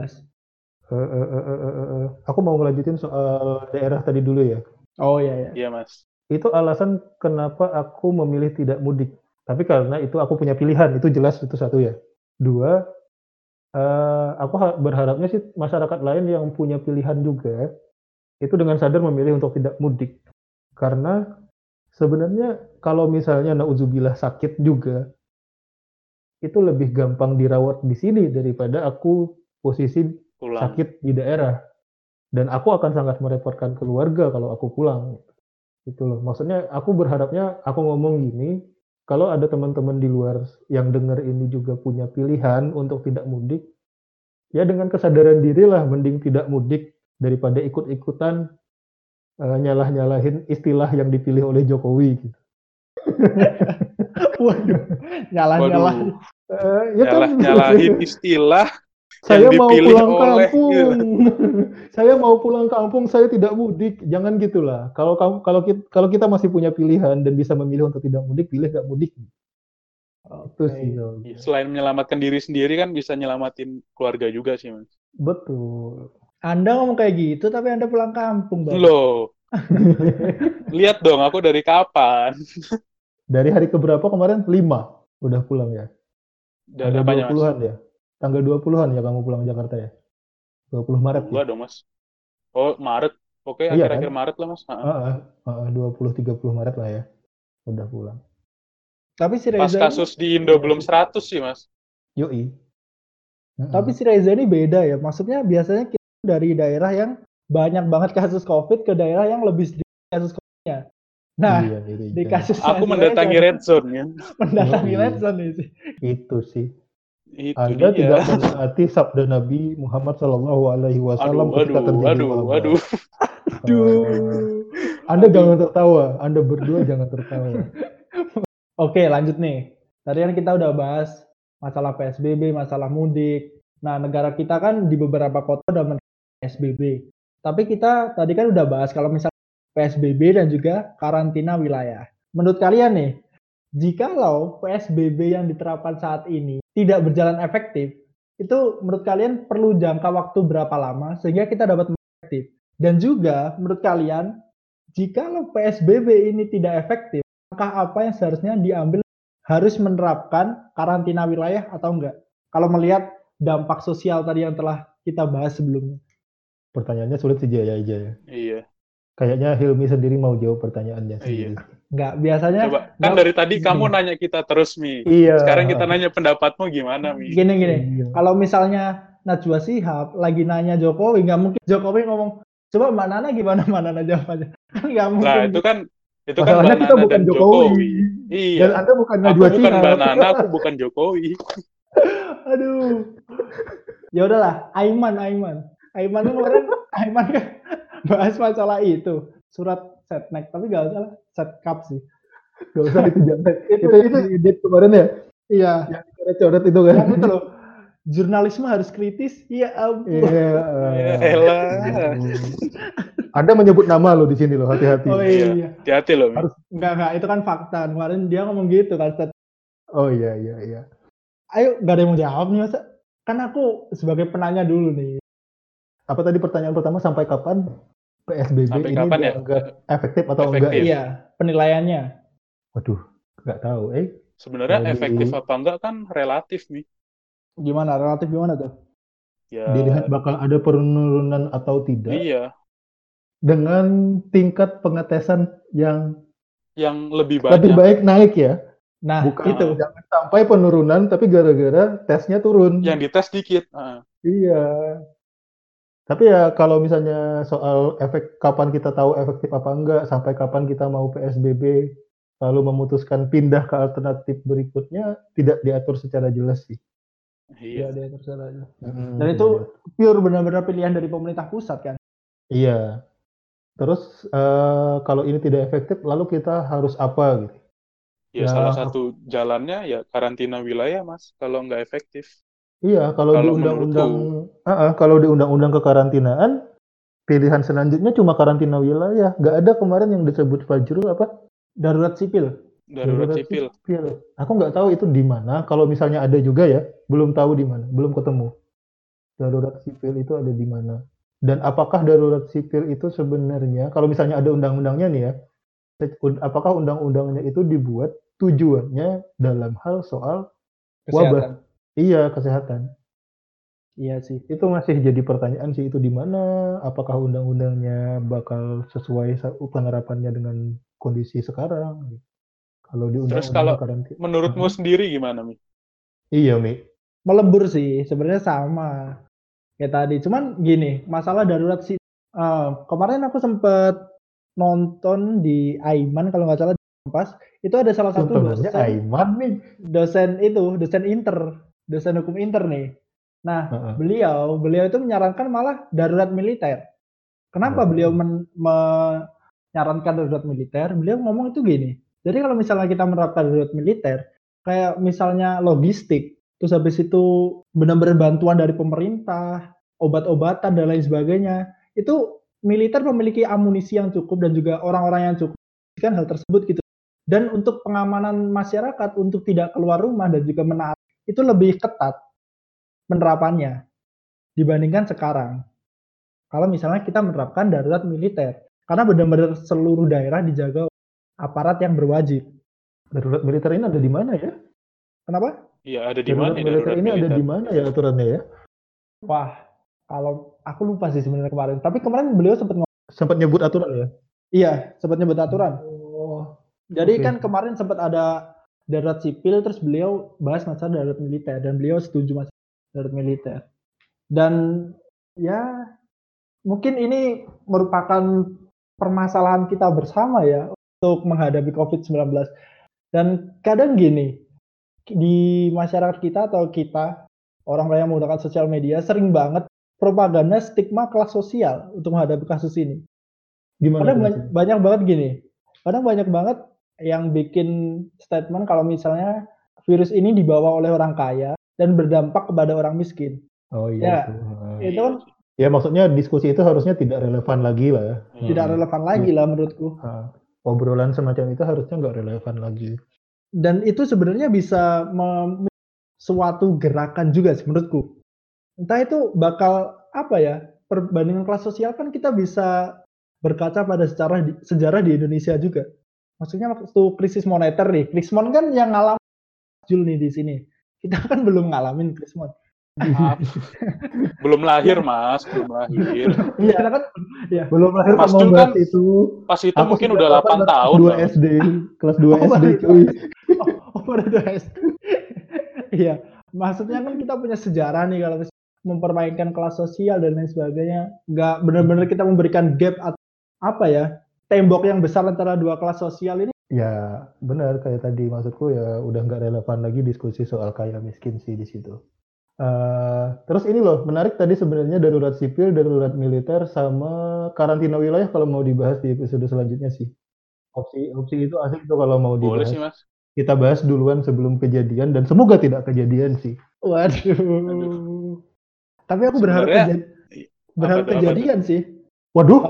Eh, eh, eh, eh, eh, eh. Aku mau ngelanjutin soal daerah tadi dulu ya. Oh iya ya. Iya mas. Itu alasan kenapa aku memilih tidak mudik. Tapi karena itu aku punya pilihan, itu jelas itu satu ya. Dua, eh, aku ha- berharapnya sih masyarakat lain yang punya pilihan juga itu dengan sadar memilih untuk tidak mudik. Karena sebenarnya kalau misalnya nauzubillah sakit juga itu lebih gampang dirawat di sini daripada aku posisi Pulang. sakit di daerah dan aku akan sangat merepotkan keluarga kalau aku pulang itu loh maksudnya aku berharapnya aku ngomong gini kalau ada teman-teman di luar yang dengar ini juga punya pilihan untuk tidak mudik ya dengan kesadaran diri lah mending tidak mudik daripada ikut-ikutan eh, nyalah-nyalahin istilah yang dipilih oleh Jokowi gitu. [LAUGHS] Waduh, nyalah-nyalah. Eh, ya kan Nyalah nyalahin istilah saya yang mau pulang oleh, kampung. gitu. [LAUGHS] saya mau pulang kampung, saya tidak mudik. Jangan gitulah. Kalau kamu kalau kita, kalau kita masih punya pilihan dan bisa memilih untuk tidak mudik, pilih gak mudik. Itu Oke. sih. kalau Ya, gue. Selain menyelamatkan diri sendiri kan bisa nyelamatin keluarga juga sih mas. Betul. Anda ngomong kayak gitu tapi Anda pulang kampung, Bang. Loh. [LAUGHS] Lihat dong aku dari kapan. Dari hari keberapa kemarin? 5 udah pulang ya. Tanggal apanya mas? 20-an ya. Tanggal 20-an ya kamu pulang Jakarta ya. 20 Maret Dua ya. dong mas. Oh Maret. Oke Iya, akhir-akhir kan? Maret lah mas. Heeh, heeh, 20 30 Maret lah ya. Udah pulang. Tapi si Pas Reza ini, kasus di Indo belum 100 sih mas. Yoi. Heeh. tapi si Reza ini beda ya. Maksudnya biasanya kita dari daerah yang banyak banget kasus COVID ke daerah yang lebih sedikit kasus COVID-nya. Nah, Iya, iya, di iya. kasus Aku mendatangi red zone ya. [LAUGHS] mendatangi Yoi. red zone sih. itu sih. Itu Anda dia. tidak menaati sabda Nabi Muhammad Shallallahu Alaihi Wasallam Aduh, ketika aduh, terjadi aduh, wabah. aduh. Ah. Anda jangan tertawa. Anda berdua jangan tertawa. [LAUGHS] Oke, lanjut nih. Tadi kan kita udah bahas masalah PSBB, masalah mudik. Nah, negara kita kan di beberapa kota udah menerapkan PSBB. Tapi kita tadi kan udah bahas kalau misalnya PSBB dan juga karantina wilayah. Menurut kalian nih, jikalau PSBB yang diterapkan saat ini tidak berjalan efektif, itu menurut kalian perlu jangka waktu berapa lama sehingga kita dapat efektif? Dan juga menurut kalian, jikalau PSBB ini tidak efektif, langkah apa yang seharusnya diambil harus menerapkan karantina wilayah atau enggak? Kalau melihat dampak sosial tadi yang telah kita bahas sebelumnya. Pertanyaannya sulit sih Jaya aja ya. Iya. Kayaknya Hilmi sendiri mau jawab pertanyaannya sendiri. Enggak, biasanya Coba, kan enggak- dari tadi kamu nanya kita terus, Mi. Iya. Sekarang kita nanya pendapatmu gimana, Mi? gini gini. Iya. Kalau misalnya Najwa Shihab lagi nanya Jokowi, nggak mungkin Jokowi ngomong, coba Mbak Nana gimana Mbak Nana jawabannya? Kan [LAUGHS] nggak mungkin. Nah, itu kan itu kan Masalahnya Mbak kita Nana bukan dan Jokowi. Jokowi. Iya. Dan Anda bukan Aku Najwa bukan Shihab. Mbak Nana, aku bukan Jokowi. [LAUGHS] Aduh. Ya udahlah, Aiman, Aiman. Aiman kemarin Aiman kan bahas masalah itu, surat setnek, tapi nggak usah lah, setkap sih. Gak usah itu jangan. [LAUGHS] Itu Itu itu edit kemarin ya. iya, Yang coret-coret itu kan. itu loh. [LAUGHS] Jurnalisme harus kritis. Ya ampun. Iya. [LAUGHS] Ya elah. Anda menyebut nama lo di sini loh, hati-hati. Oh Iya. iya. Hati-hati Mi. Harus- Enggak, enggak, itu kan fakta. Kemarin dia ngomong gitu kan. Set. Oh iya iya iya. Ayo, gak ada yang mau jawab nih masa? Kan aku sebagai penanya dulu nih. Apa tadi pertanyaan pertama sampai kapan PSBB Sampai ini kapan ya? efektif atau Efektif. enggak? ya? Iya, penilaiannya. Waduh, nggak tahu. Eh, Sebenarnya Jadi- efektif apa enggak kan relatif, Mi. Gimana? Relatif gimana tuh? Ya, dilihat bakal ada penurunan atau tidak iya. dengan tingkat pengetesan yang Yang lebih banyak. lebih baik naik ya. Nah, Bukan itu. jangan sampai penurunan tapi gara-gara tesnya turun. Yang dites dikit. Ah. Iya. Tapi ya kalau misalnya soal efek kapan kita tahu efektif apa enggak, sampai kapan kita mau PSBB, lalu memutuskan pindah ke alternatif berikutnya tidak diatur secara jelas sih. Iya. Ya, dia terserah aja. Hmm, Dan itu pure benar-benar pilihan dari pemerintah pusat kan? Iya. Terus eh, kalau ini tidak efektif, lalu kita harus apa gitu? Ya, Ya, salah satu jalannya ya karantina wilayah, Mas. Kalau nggak efektif. Iya, kalau, di undang-undang, Ah, ah, kalau di undang-undang kekarantinaan, pilihan selanjutnya cuma karantina wilayah. Nggak ada kemarin yang disebut Fajrul apa? Darurat sipil. Darurat sipil. Aku nggak tahu itu di mana. Kalau misalnya ada juga ya, belum tahu di mana, belum ketemu. Darurat sipil itu ada di mana? Dan apakah darurat sipil itu sebenarnya, kalau misalnya ada undang-undangnya nih ya, apakah undang-undangnya itu dibuat tujuannya dalam hal soal Kesehatan. Iya kesehatan? Iya sih. itu masih jadi pertanyaan sih itu di mana apakah undang-undangnya bakal sesuai sa- penerapannya dengan kondisi sekarang kalau di Terus undang-undang kalau karantina Menurutmu sendiri gimana, Mi? iya mi Melebur sih, sebenarnya sama. Kayak tadi. Cuman gini, masalah darurat sih. eh, kemarin aku sempet nonton di Aiman kalau nggak salah di Kompas. Itu ada salah satu contohnya dosen, Aiman nih dosen itu, dosen inter, dosen hukum inter nih. Nah, beliau beliau itu menyarankan malah darurat militer. Kenapa Oh. beliau men- menyarankan darurat militer? Beliau ngomong itu gini. Jadi kalau misalnya kita menerapkan darurat militer, kayak misalnya logistik, terus habis itu benar-benar bantuan dari pemerintah, obat-obatan dan lain sebagainya, itu militer memiliki amunisi yang cukup dan juga orang-orang yang cukup kan hal tersebut gitu. Dan untuk pengamanan masyarakat untuk tidak keluar rumah dan juga menaat itu lebih ketat penerapannya dibandingkan sekarang. Kalau misalnya kita menerapkan darurat militer, karena benar-benar seluruh daerah dijaga aparat yang berwajib. darurat militer ini ada di mana ya Kenapa? Iya, ada di darurat mana ya militer darurat ini ada militer? di mana ya aturannya ya Wah, kalau aku lupa sih sebenarnya kemarin. Tapi kemarin beliau sempat ngomong, sempat nyebut aturan ya iya, sempat nyebut aturan. oh Jadi Oke. kan kemarin sempat ada darurat sipil, terus beliau bahas masalah darurat militer dan beliau setuju masalah darurat militer. Dan ya mungkin ini merupakan permasalahan kita bersama ya untuk menghadapi COVID-19. Dan kadang gini, di masyarakat kita atau kita orang-orang yang menggunakan sosial media sering banget propaganda stigma kelas sosial untuk menghadapi kasus ini. Gimana? Kadang banyak, banyak banget gini. Kadang banyak banget yang bikin statement kalau misalnya virus ini dibawa oleh orang kaya dan berdampak kepada orang miskin. Oh Ya, iya. itu. Heeh. Itu kan Ya maksudnya diskusi itu harusnya tidak relevan lagi lah ya. tidak Hmm. relevan lagi lah menurutku. Obrolan semacam itu harusnya nggak relevan lagi. Dan itu sebenarnya bisa suatu gerakan juga sih menurutku. Entah itu bakal apa ya perbandingan kelas sosial kan kita bisa berkaca pada sejarah di, sejarah di Indonesia juga. Maksudnya waktu krisis moneter nih, Krismon kan yang ngalamin Jul nih di sini. Kita kan belum ngalamin Krismon. Maaf. [LAUGHS] belum lahir mas, belum lahir. [LAUGHS] Iya, kan ya. Belum lahir Mas Jul bahas kan itu. Pas itu Aku mungkin udah kapan 8 kelas tahun. 2 loh. SD, kelas 2 Oh, SD cuy. [LAUGHS] Oh, oh baru dua SD. Iya, maksudnya kan kita punya sejarah nih kalau misalnya mempermainkan kelas sosial dan lain sebagainya. Nggak benar-benar kita memberikan gap atau apa ya tembok yang besar antara dua kelas sosial ini. Ya benar kayak tadi maksudku ya udah nggak relevan lagi diskusi soal kaya miskin sih di situ. Eh, terus ini loh menarik tadi sebenarnya darurat sipil, darurat militer sama karantina wilayah kalau mau dibahas di episode selanjutnya sih. Opsi opsi itu asik tuh kalau mau Boleh dibahas. sih mas. Kita bahas duluan sebelum kejadian dan semoga tidak kejadian sih. Waduh. Tapi aku berharap Sebenarnya, berharap kejadian sih. Waduh.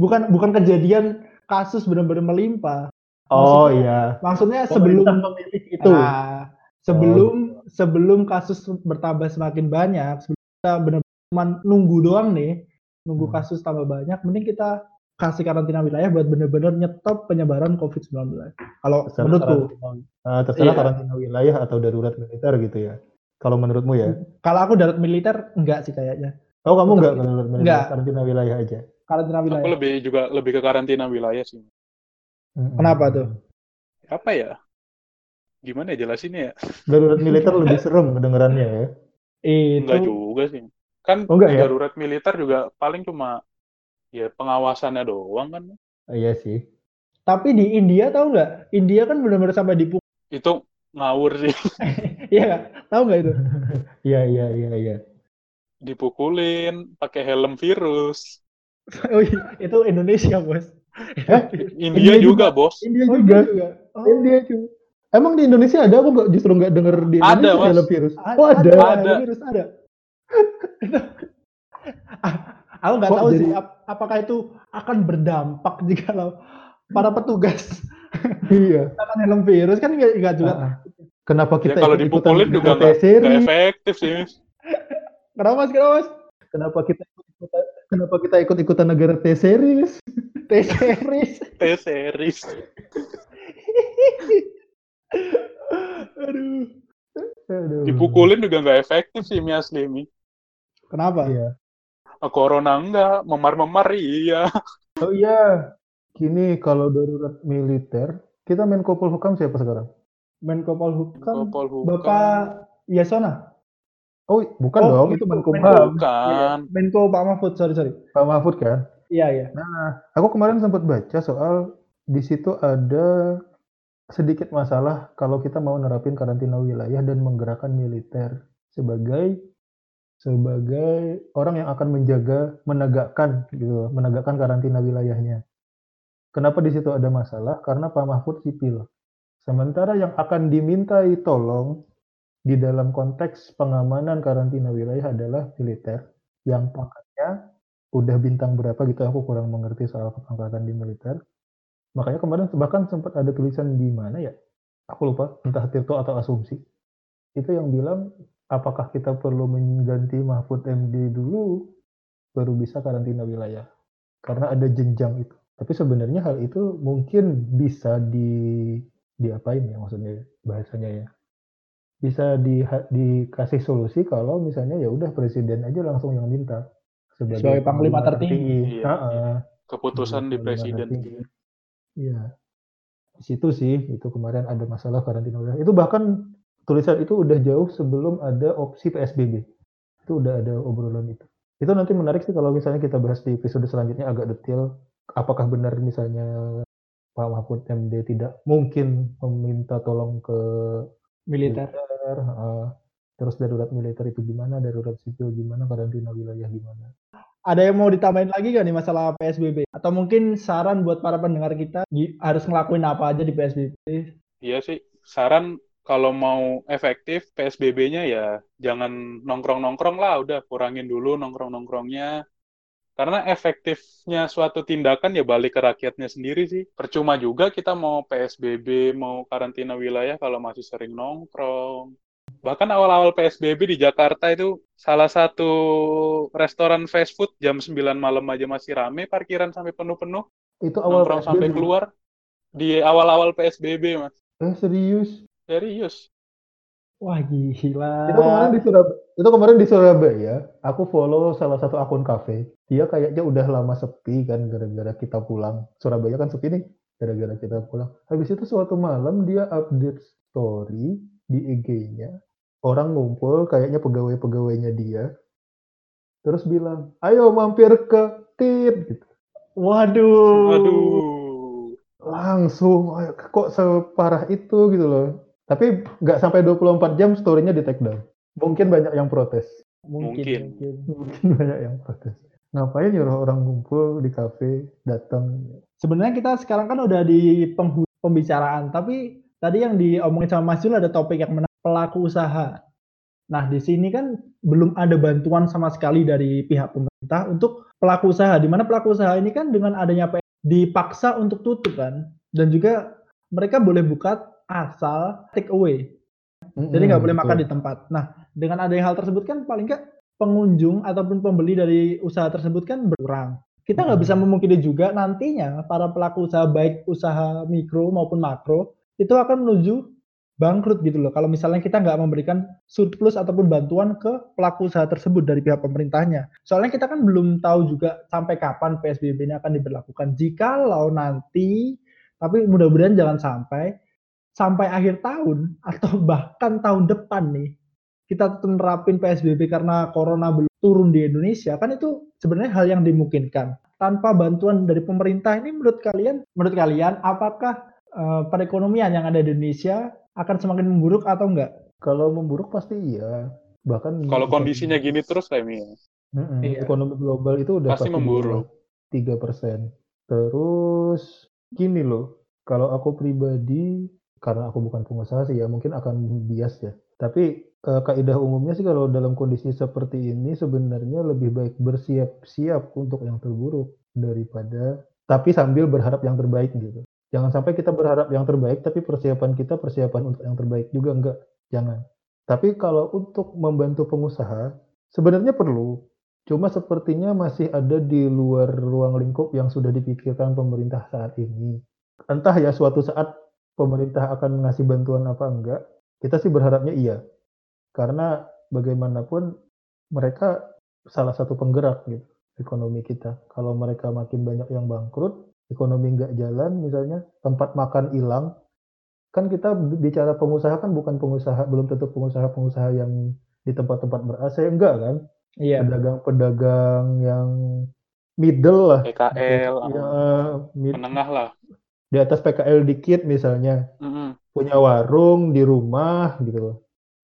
Bukan bukan kejadian kasus benar-benar melimpah. Oh Maksudnya- iya. Maksudnya sebelum memilih itu. Nah, sebelum sebelum kasus bertambah semakin banyak, sebelum kita benar-benar nunggu doang nih, nunggu Hmm. kasus tambah banyak, mending kita kasih karantina wilayah buat benar-benar nyetop penyebaran COVID-19. Kalau Terserah menurutku, karantina, eh, terserah Iya. karantina wilayah atau darurat militer gitu ya. Kalau menurutmu ya. kalau aku darat militer enggak sih kayaknya. Oh kamu nggak darurat militer, Nggak. karantina wilayah aja. Karantina Aku wilayah. lebih juga lebih ke karantina wilayah sih. Mm-mm. Kenapa tuh? Apa ya? Gimana ya jelasinnya ya? [LAUGHS] Darurat militer lebih serem kedengarannya ya. Enggak Itu juga sih. Kan Oh, enggak ya? darurat militer juga paling cuma ya pengawasannya doang kan. Ah, iya sih. tapi di India tahu nggak? India kan benar-benar sampai dipukul. Itu ngawur sih. [LAUGHS] Iya nggak? Tahu nggak itu? [LAUGHS] Iya iya iya iya. Dipukulin pakai helm virus. [LAUGHS] Oh, iya, itu Indonesia, Bos. [LAUGHS] India, India juga, bos. India Oh, juga. India juga. Oh. India juga. Emang di Indonesia ada? Aku nggak justru nggak denger di Ada, Indonesia Mas. dalam virus. A- Oh ada. Ada. virus ada. [LAUGHS] Aku nggak tahu jadi- sih ap- apakah itu akan berdampak jika para petugas Iya. akan helm virus kan nggak juga. Ah, ah. Kenapa Ya kita kalau ikut-ikutan dipukulin juga nggak efektif sih. Kenapa mas? Kenapa mas? Kenapa kita ikut-ikutan kenapa kita ikut-ikutan negara T-series? [LAUGHS] T-series. T-series. [LAUGHS] Aduh. Aduh. Dipukulin juga nggak efektif sih Mi asli Mi. Kenapa? Iya. Ah, Corona enggak, memar-memar iya. [LAUGHS] Oh iya. Kini kalau darurat militer, kita main Kopol Hukam siapa sekarang? Menko Polhukam. Kopol Hukam. Bapak Yasona. Oh, bukan Oh, dong, itu. Menkumham. Bukan. Menko Pak Mahfud. Sorry sorry. Pak Mahfud kan? Iya iya. Aku kemarin sempat baca soal di situ ada sedikit masalah kalau kita mau nerapin karantina wilayah dan menggerakkan militer sebagai sebagai orang yang akan menjaga menegakkan gitu, menegakkan karantina wilayahnya. Kenapa di situ ada masalah? Karena Pak Mahfud sipil. Sementara yang akan dimintai tolong di dalam konteks pengamanan karantina wilayah adalah militer yang pangkatnya udah bintang berapa gitu aku kurang mengerti soal pengangkatan di militer. Makanya kemarin bahkan sempat ada tulisan di mana ya? Aku lupa, entah Tirto atau Asumsi. Itu yang bilang apakah kita perlu mengganti Mahfud MD dulu baru bisa karantina wilayah. Karena ada jenjang itu. Tapi sebenarnya hal itu mungkin bisa di diapain ya maksudnya bahasanya ya. Bisa di, dikasih solusi kalau misalnya ya udah presiden aja langsung yang minta Sebagai panglima tertinggi. Iya. Heeh. Keputusan di presiden. Iya. Di situ sih itu kemarin ada masalah karantina wilayah. Itu bahkan tulisan itu udah jauh sebelum ada opsi PSBB. Itu udah ada obrolan itu. Itu nanti menarik sih kalau misalnya kita bahas di episode selanjutnya agak detail apakah benar misalnya Pak Mahfud MD tidak mungkin meminta tolong ke militer. militer, heeh. terus darurat militer itu gimana, darurat sipil gimana, karantina wilayah gimana. Ada yang mau ditambahin lagi gak nih masalah PSBB? Atau mungkin saran buat para pendengar kita harus ngelakuin apa aja di PSBB? Iya sih, saran kalau mau efektif PSBB-nya ya jangan nongkrong-nongkrong lah, udah kurangin dulu nongkrong-nongkrongnya. Karena efektifnya suatu tindakan ya balik ke rakyatnya sendiri sih. Percuma juga kita mau PSBB, mau karantina wilayah kalau masih sering nongkrong. Bahkan awal-awal PSBB di Jakarta itu salah satu restoran fast food jam 9 malam aja masih rame, parkiran sampai penuh-penuh, Itu awal nongkrong sampai PSBB. keluar. Di awal-awal PSBB, Mas. Eh serius? Serius. Wah gila. Itu kemarin di Surabaya, itu kemarin di Surabaya, aku follow salah satu akun kafe. Dia kayaknya udah lama sepi kan gara-gara kita pulang. Surabaya kan sepi nih gara-gara kita pulang. Habis itu suatu malam dia update story di IG-nya. Orang ngumpul kayaknya pegawai-pegawainya dia. Terus bilang, "Ayo mampir ke Tit." gitu. Waduh. Aduh. Langsung ayo, kok separah itu gitu loh. Tapi nggak sampai 24 jam story-nya di take down. Mungkin banyak yang protes. Mungkin. Mungkin. [LAUGHS] mungkin. Banyak yang protes. Ngapain nyuruh orang ngumpul di kafe, datang. Sebenarnya kita sekarang kan udah di pembicaraan, tapi tadi yang diomongin sama Mas Jul ada topik yang menarik, pelaku usaha. Nah, di sini kan belum ada bantuan sama sekali dari pihak pemerintah untuk pelaku usaha. Di mana pelaku usaha ini kan dengan adanya PS dipaksa untuk tutup kan, dan juga mereka boleh buka asal take away. Jadi nggak boleh makan di tempat. Nah, dengan adanya hal tersebut kan paling nggak pengunjung ataupun pembeli dari usaha tersebut kan berkurang. Kita nggak bisa memungkiri juga nantinya para pelaku usaha baik usaha mikro maupun makro itu akan menuju bangkrut gitu loh. Kalau misalnya kita nggak memberikan surplus ataupun bantuan ke pelaku usaha tersebut dari pihak pemerintahnya. Soalnya kita kan belum tahu juga sampai kapan PSBB ini akan diberlakukan. Jikalau nanti, tapi mudah-mudahan jangan sampai sampai akhir tahun atau [LAUGHS] bahkan tahun depan nih kita tetap nerapin PSBB karena corona belum turun di Indonesia kan itu sebenarnya hal yang dimungkinkan tanpa bantuan dari pemerintah ini menurut kalian menurut kalian apakah eh, perekonomian yang ada di Indonesia akan semakin memburuk atau enggak? Kalau memburuk pasti iya. Bahkan Kalau kondisinya gini terus kayak ya. Mm-mm, Iya. ekonomi global itu udah Pasti memburuk. tiga persen. Terus gini loh, kalau aku pribadi karena aku bukan pengusaha sih ya mungkin akan bias ya. Tapi eh, kaidah umumnya sih kalau dalam kondisi seperti ini sebenarnya lebih baik bersiap-siap untuk yang terburuk daripada tapi sambil berharap yang terbaik gitu. Jangan sampai kita berharap yang terbaik tapi persiapan kita persiapan untuk yang terbaik juga enggak. Jangan. Tapi kalau untuk membantu pengusaha sebenarnya perlu. Cuma sepertinya masih ada di luar ruang lingkup yang sudah dipikirkan pemerintah saat ini. Entah ya suatu saat pemerintah akan ngasih bantuan apa enggak. Kita sih berharapnya iya. Karena bagaimanapun mereka salah satu penggerak gitu ekonomi kita. Kalau mereka makin banyak yang bangkrut, ekonomi nggak jalan misalnya, tempat makan hilang, kan kita bicara pengusaha kan bukan pengusaha, belum tentu pengusaha-pengusaha yang di tempat-tempat ber-AC, enggak kan? Iya. Pedagang-pedagang yang middle lah. PKL, Ya, mid- menengah lah. Di atas PKL dikit misalnya, Mm-mm. punya warung di rumah gitu loh.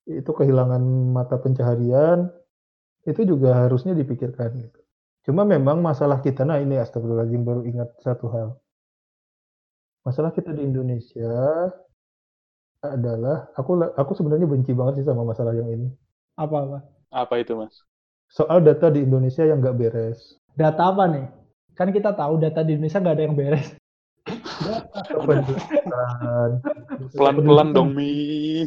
Itu kehilangan mata pencaharian, itu juga harusnya dipikirkan gitu. Cuma memang masalah kita, nah ini astagfirullahaladzim baru ingat satu hal. Masalah kita di Indonesia adalah, aku aku sebenarnya benci banget sih sama masalah yang ini. Apa-apa? Apa itu, Mas? Soal data di Indonesia yang nggak beres. Data apa nih? Kan kita tahu data di Indonesia nggak ada yang beres. Data kependudukan. Pelan-pelan dong, Mi.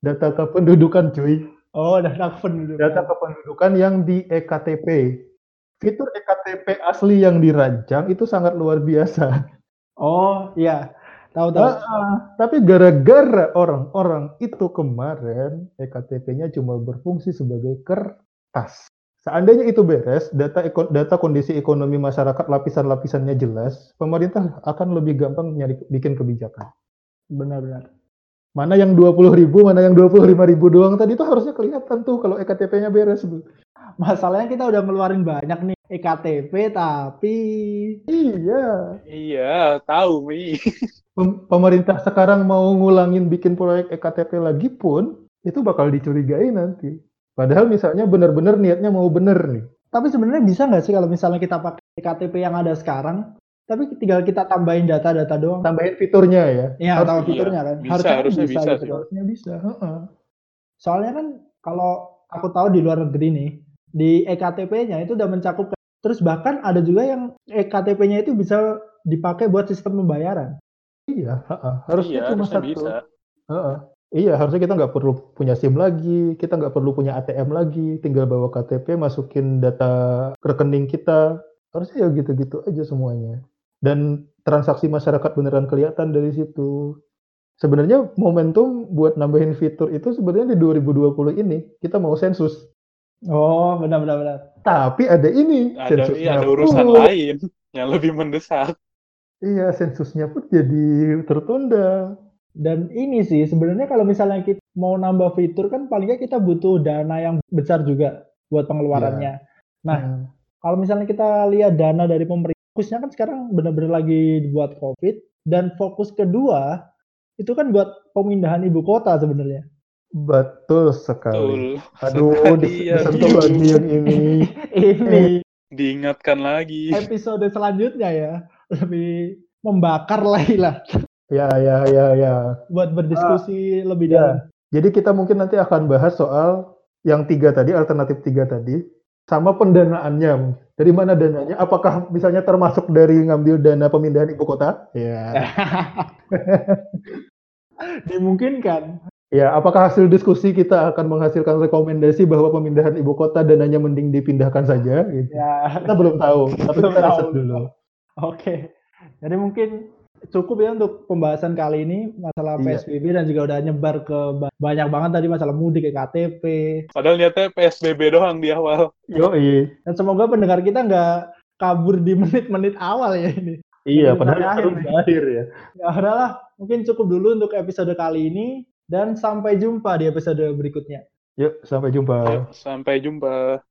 Data kependudukan cuy. Oh, data kependudukan. Data kependudukan yang di EKTP. Fitur EKTP asli yang dirancang itu sangat luar biasa. Oh, iya. Tahu tahu. Ah, tapi gara-gara orang-orang itu kemarin EKTP-nya cuma berfungsi sebagai kertas. Seandainya itu beres, data data kondisi ekonomi masyarakat lapisan-lapisannya jelas, pemerintah akan lebih gampang nyari bikin kebijakan. Benar-benar. Mana yang 20 ribu, mana yang 25 ribu doang tadi itu harusnya kelihatan tuh kalau EKTP-nya beres. Bu. Masalahnya kita udah ngeluarin banyak nih EKTP tapi Iya. Iya, tahu Mi. [LAUGHS] Pem- Pemerintah sekarang mau ngulangin bikin proyek EKTP lagi pun itu bakal dicurigai nanti. Padahal misalnya benar-benar niatnya mau bener nih. tapi sebenarnya bisa nggak sih kalau misalnya kita pakai EKTP yang ada sekarang tapi tinggal kita tambahin data-data doang. Tambahin fiturnya ya. Iya, iya. fiturnya kan. Bisa, harusnya, kan harusnya bisa, bisa gitu sih. Harusnya bisa. heeh. Soalnya kan kalau aku tahu di luar negeri nih, di EKTP-nya itu udah mencakup terus bahkan ada juga yang EKTP-nya itu bisa dipakai buat sistem pembayaran. Iya, heeh. harusnya iya, cuma harusnya satu. bisa. Heeh. Iya, harusnya kita nggak perlu punya SIM lagi, kita nggak perlu punya ATM lagi, tinggal bawa KTP, masukin data rekening kita. Harusnya ya gitu-gitu aja semuanya. Dan transaksi masyarakat beneran kelihatan dari situ. Sebenarnya momentum buat nambahin fitur itu sebenarnya di 2020 ini kita mau sensus. Oh, benar-benar benar. Tapi ada ini, Ada, sensusnya iya, ada urusan pun. lain yang lebih mendesak. Iya, sensusnya pun jadi tertunda. Dan ini sih sebenarnya kalau misalnya kita mau nambah fitur kan paling nggak kita butuh dana yang besar juga buat pengeluarannya. Nah, Hmm. kalau misalnya kita lihat dana dari pemerintah, fokusnya kan sekarang benar-benar lagi buat COVID dan fokus kedua itu kan buat pemindahan ibu kota sebenarnya. Betul sekali. Betul. Aduh, dis- [LAUGHS] Iya, disentuh iya. lagi yang ini. [LAUGHS] Ini Diingatkan lagi. episode selanjutnya ya lebih membakar lagi lah Ya, ya, ya, ya. buat berdiskusi lebih ya. dalam. Jadi kita mungkin nanti akan bahas soal yang tiga tadi, alternatif tiga tadi, sama pendanaannya. Dari mana dananya? Apakah misalnya termasuk dari ngambil dana pemindahan ibu kota? Ya. [LAUGHS] Dimungkinkan. Ya, apakah hasil diskusi kita akan menghasilkan rekomendasi bahwa pemindahan ibu kota dananya mending dipindahkan saja? Gitu. Ya, Kita belum tahu, tapi kita riset dulu. Oke. Jadi mungkin cukup ya untuk pembahasan kali ini masalah Iya. PSBB dan juga udah nyebar ke ba- banyak banget tadi masalah mudik ke KTP. Padahal niatnya PSBB doang di awal. Yoi. Dan semoga pendengar kita nggak kabur di menit-menit awal ya ini. Iya, padahal akhir harus akhir ya. Ya udahlah, mungkin cukup dulu untuk episode kali ini dan sampai jumpa di episode berikutnya. Yuk, sampai jumpa. Yuk, sampai jumpa.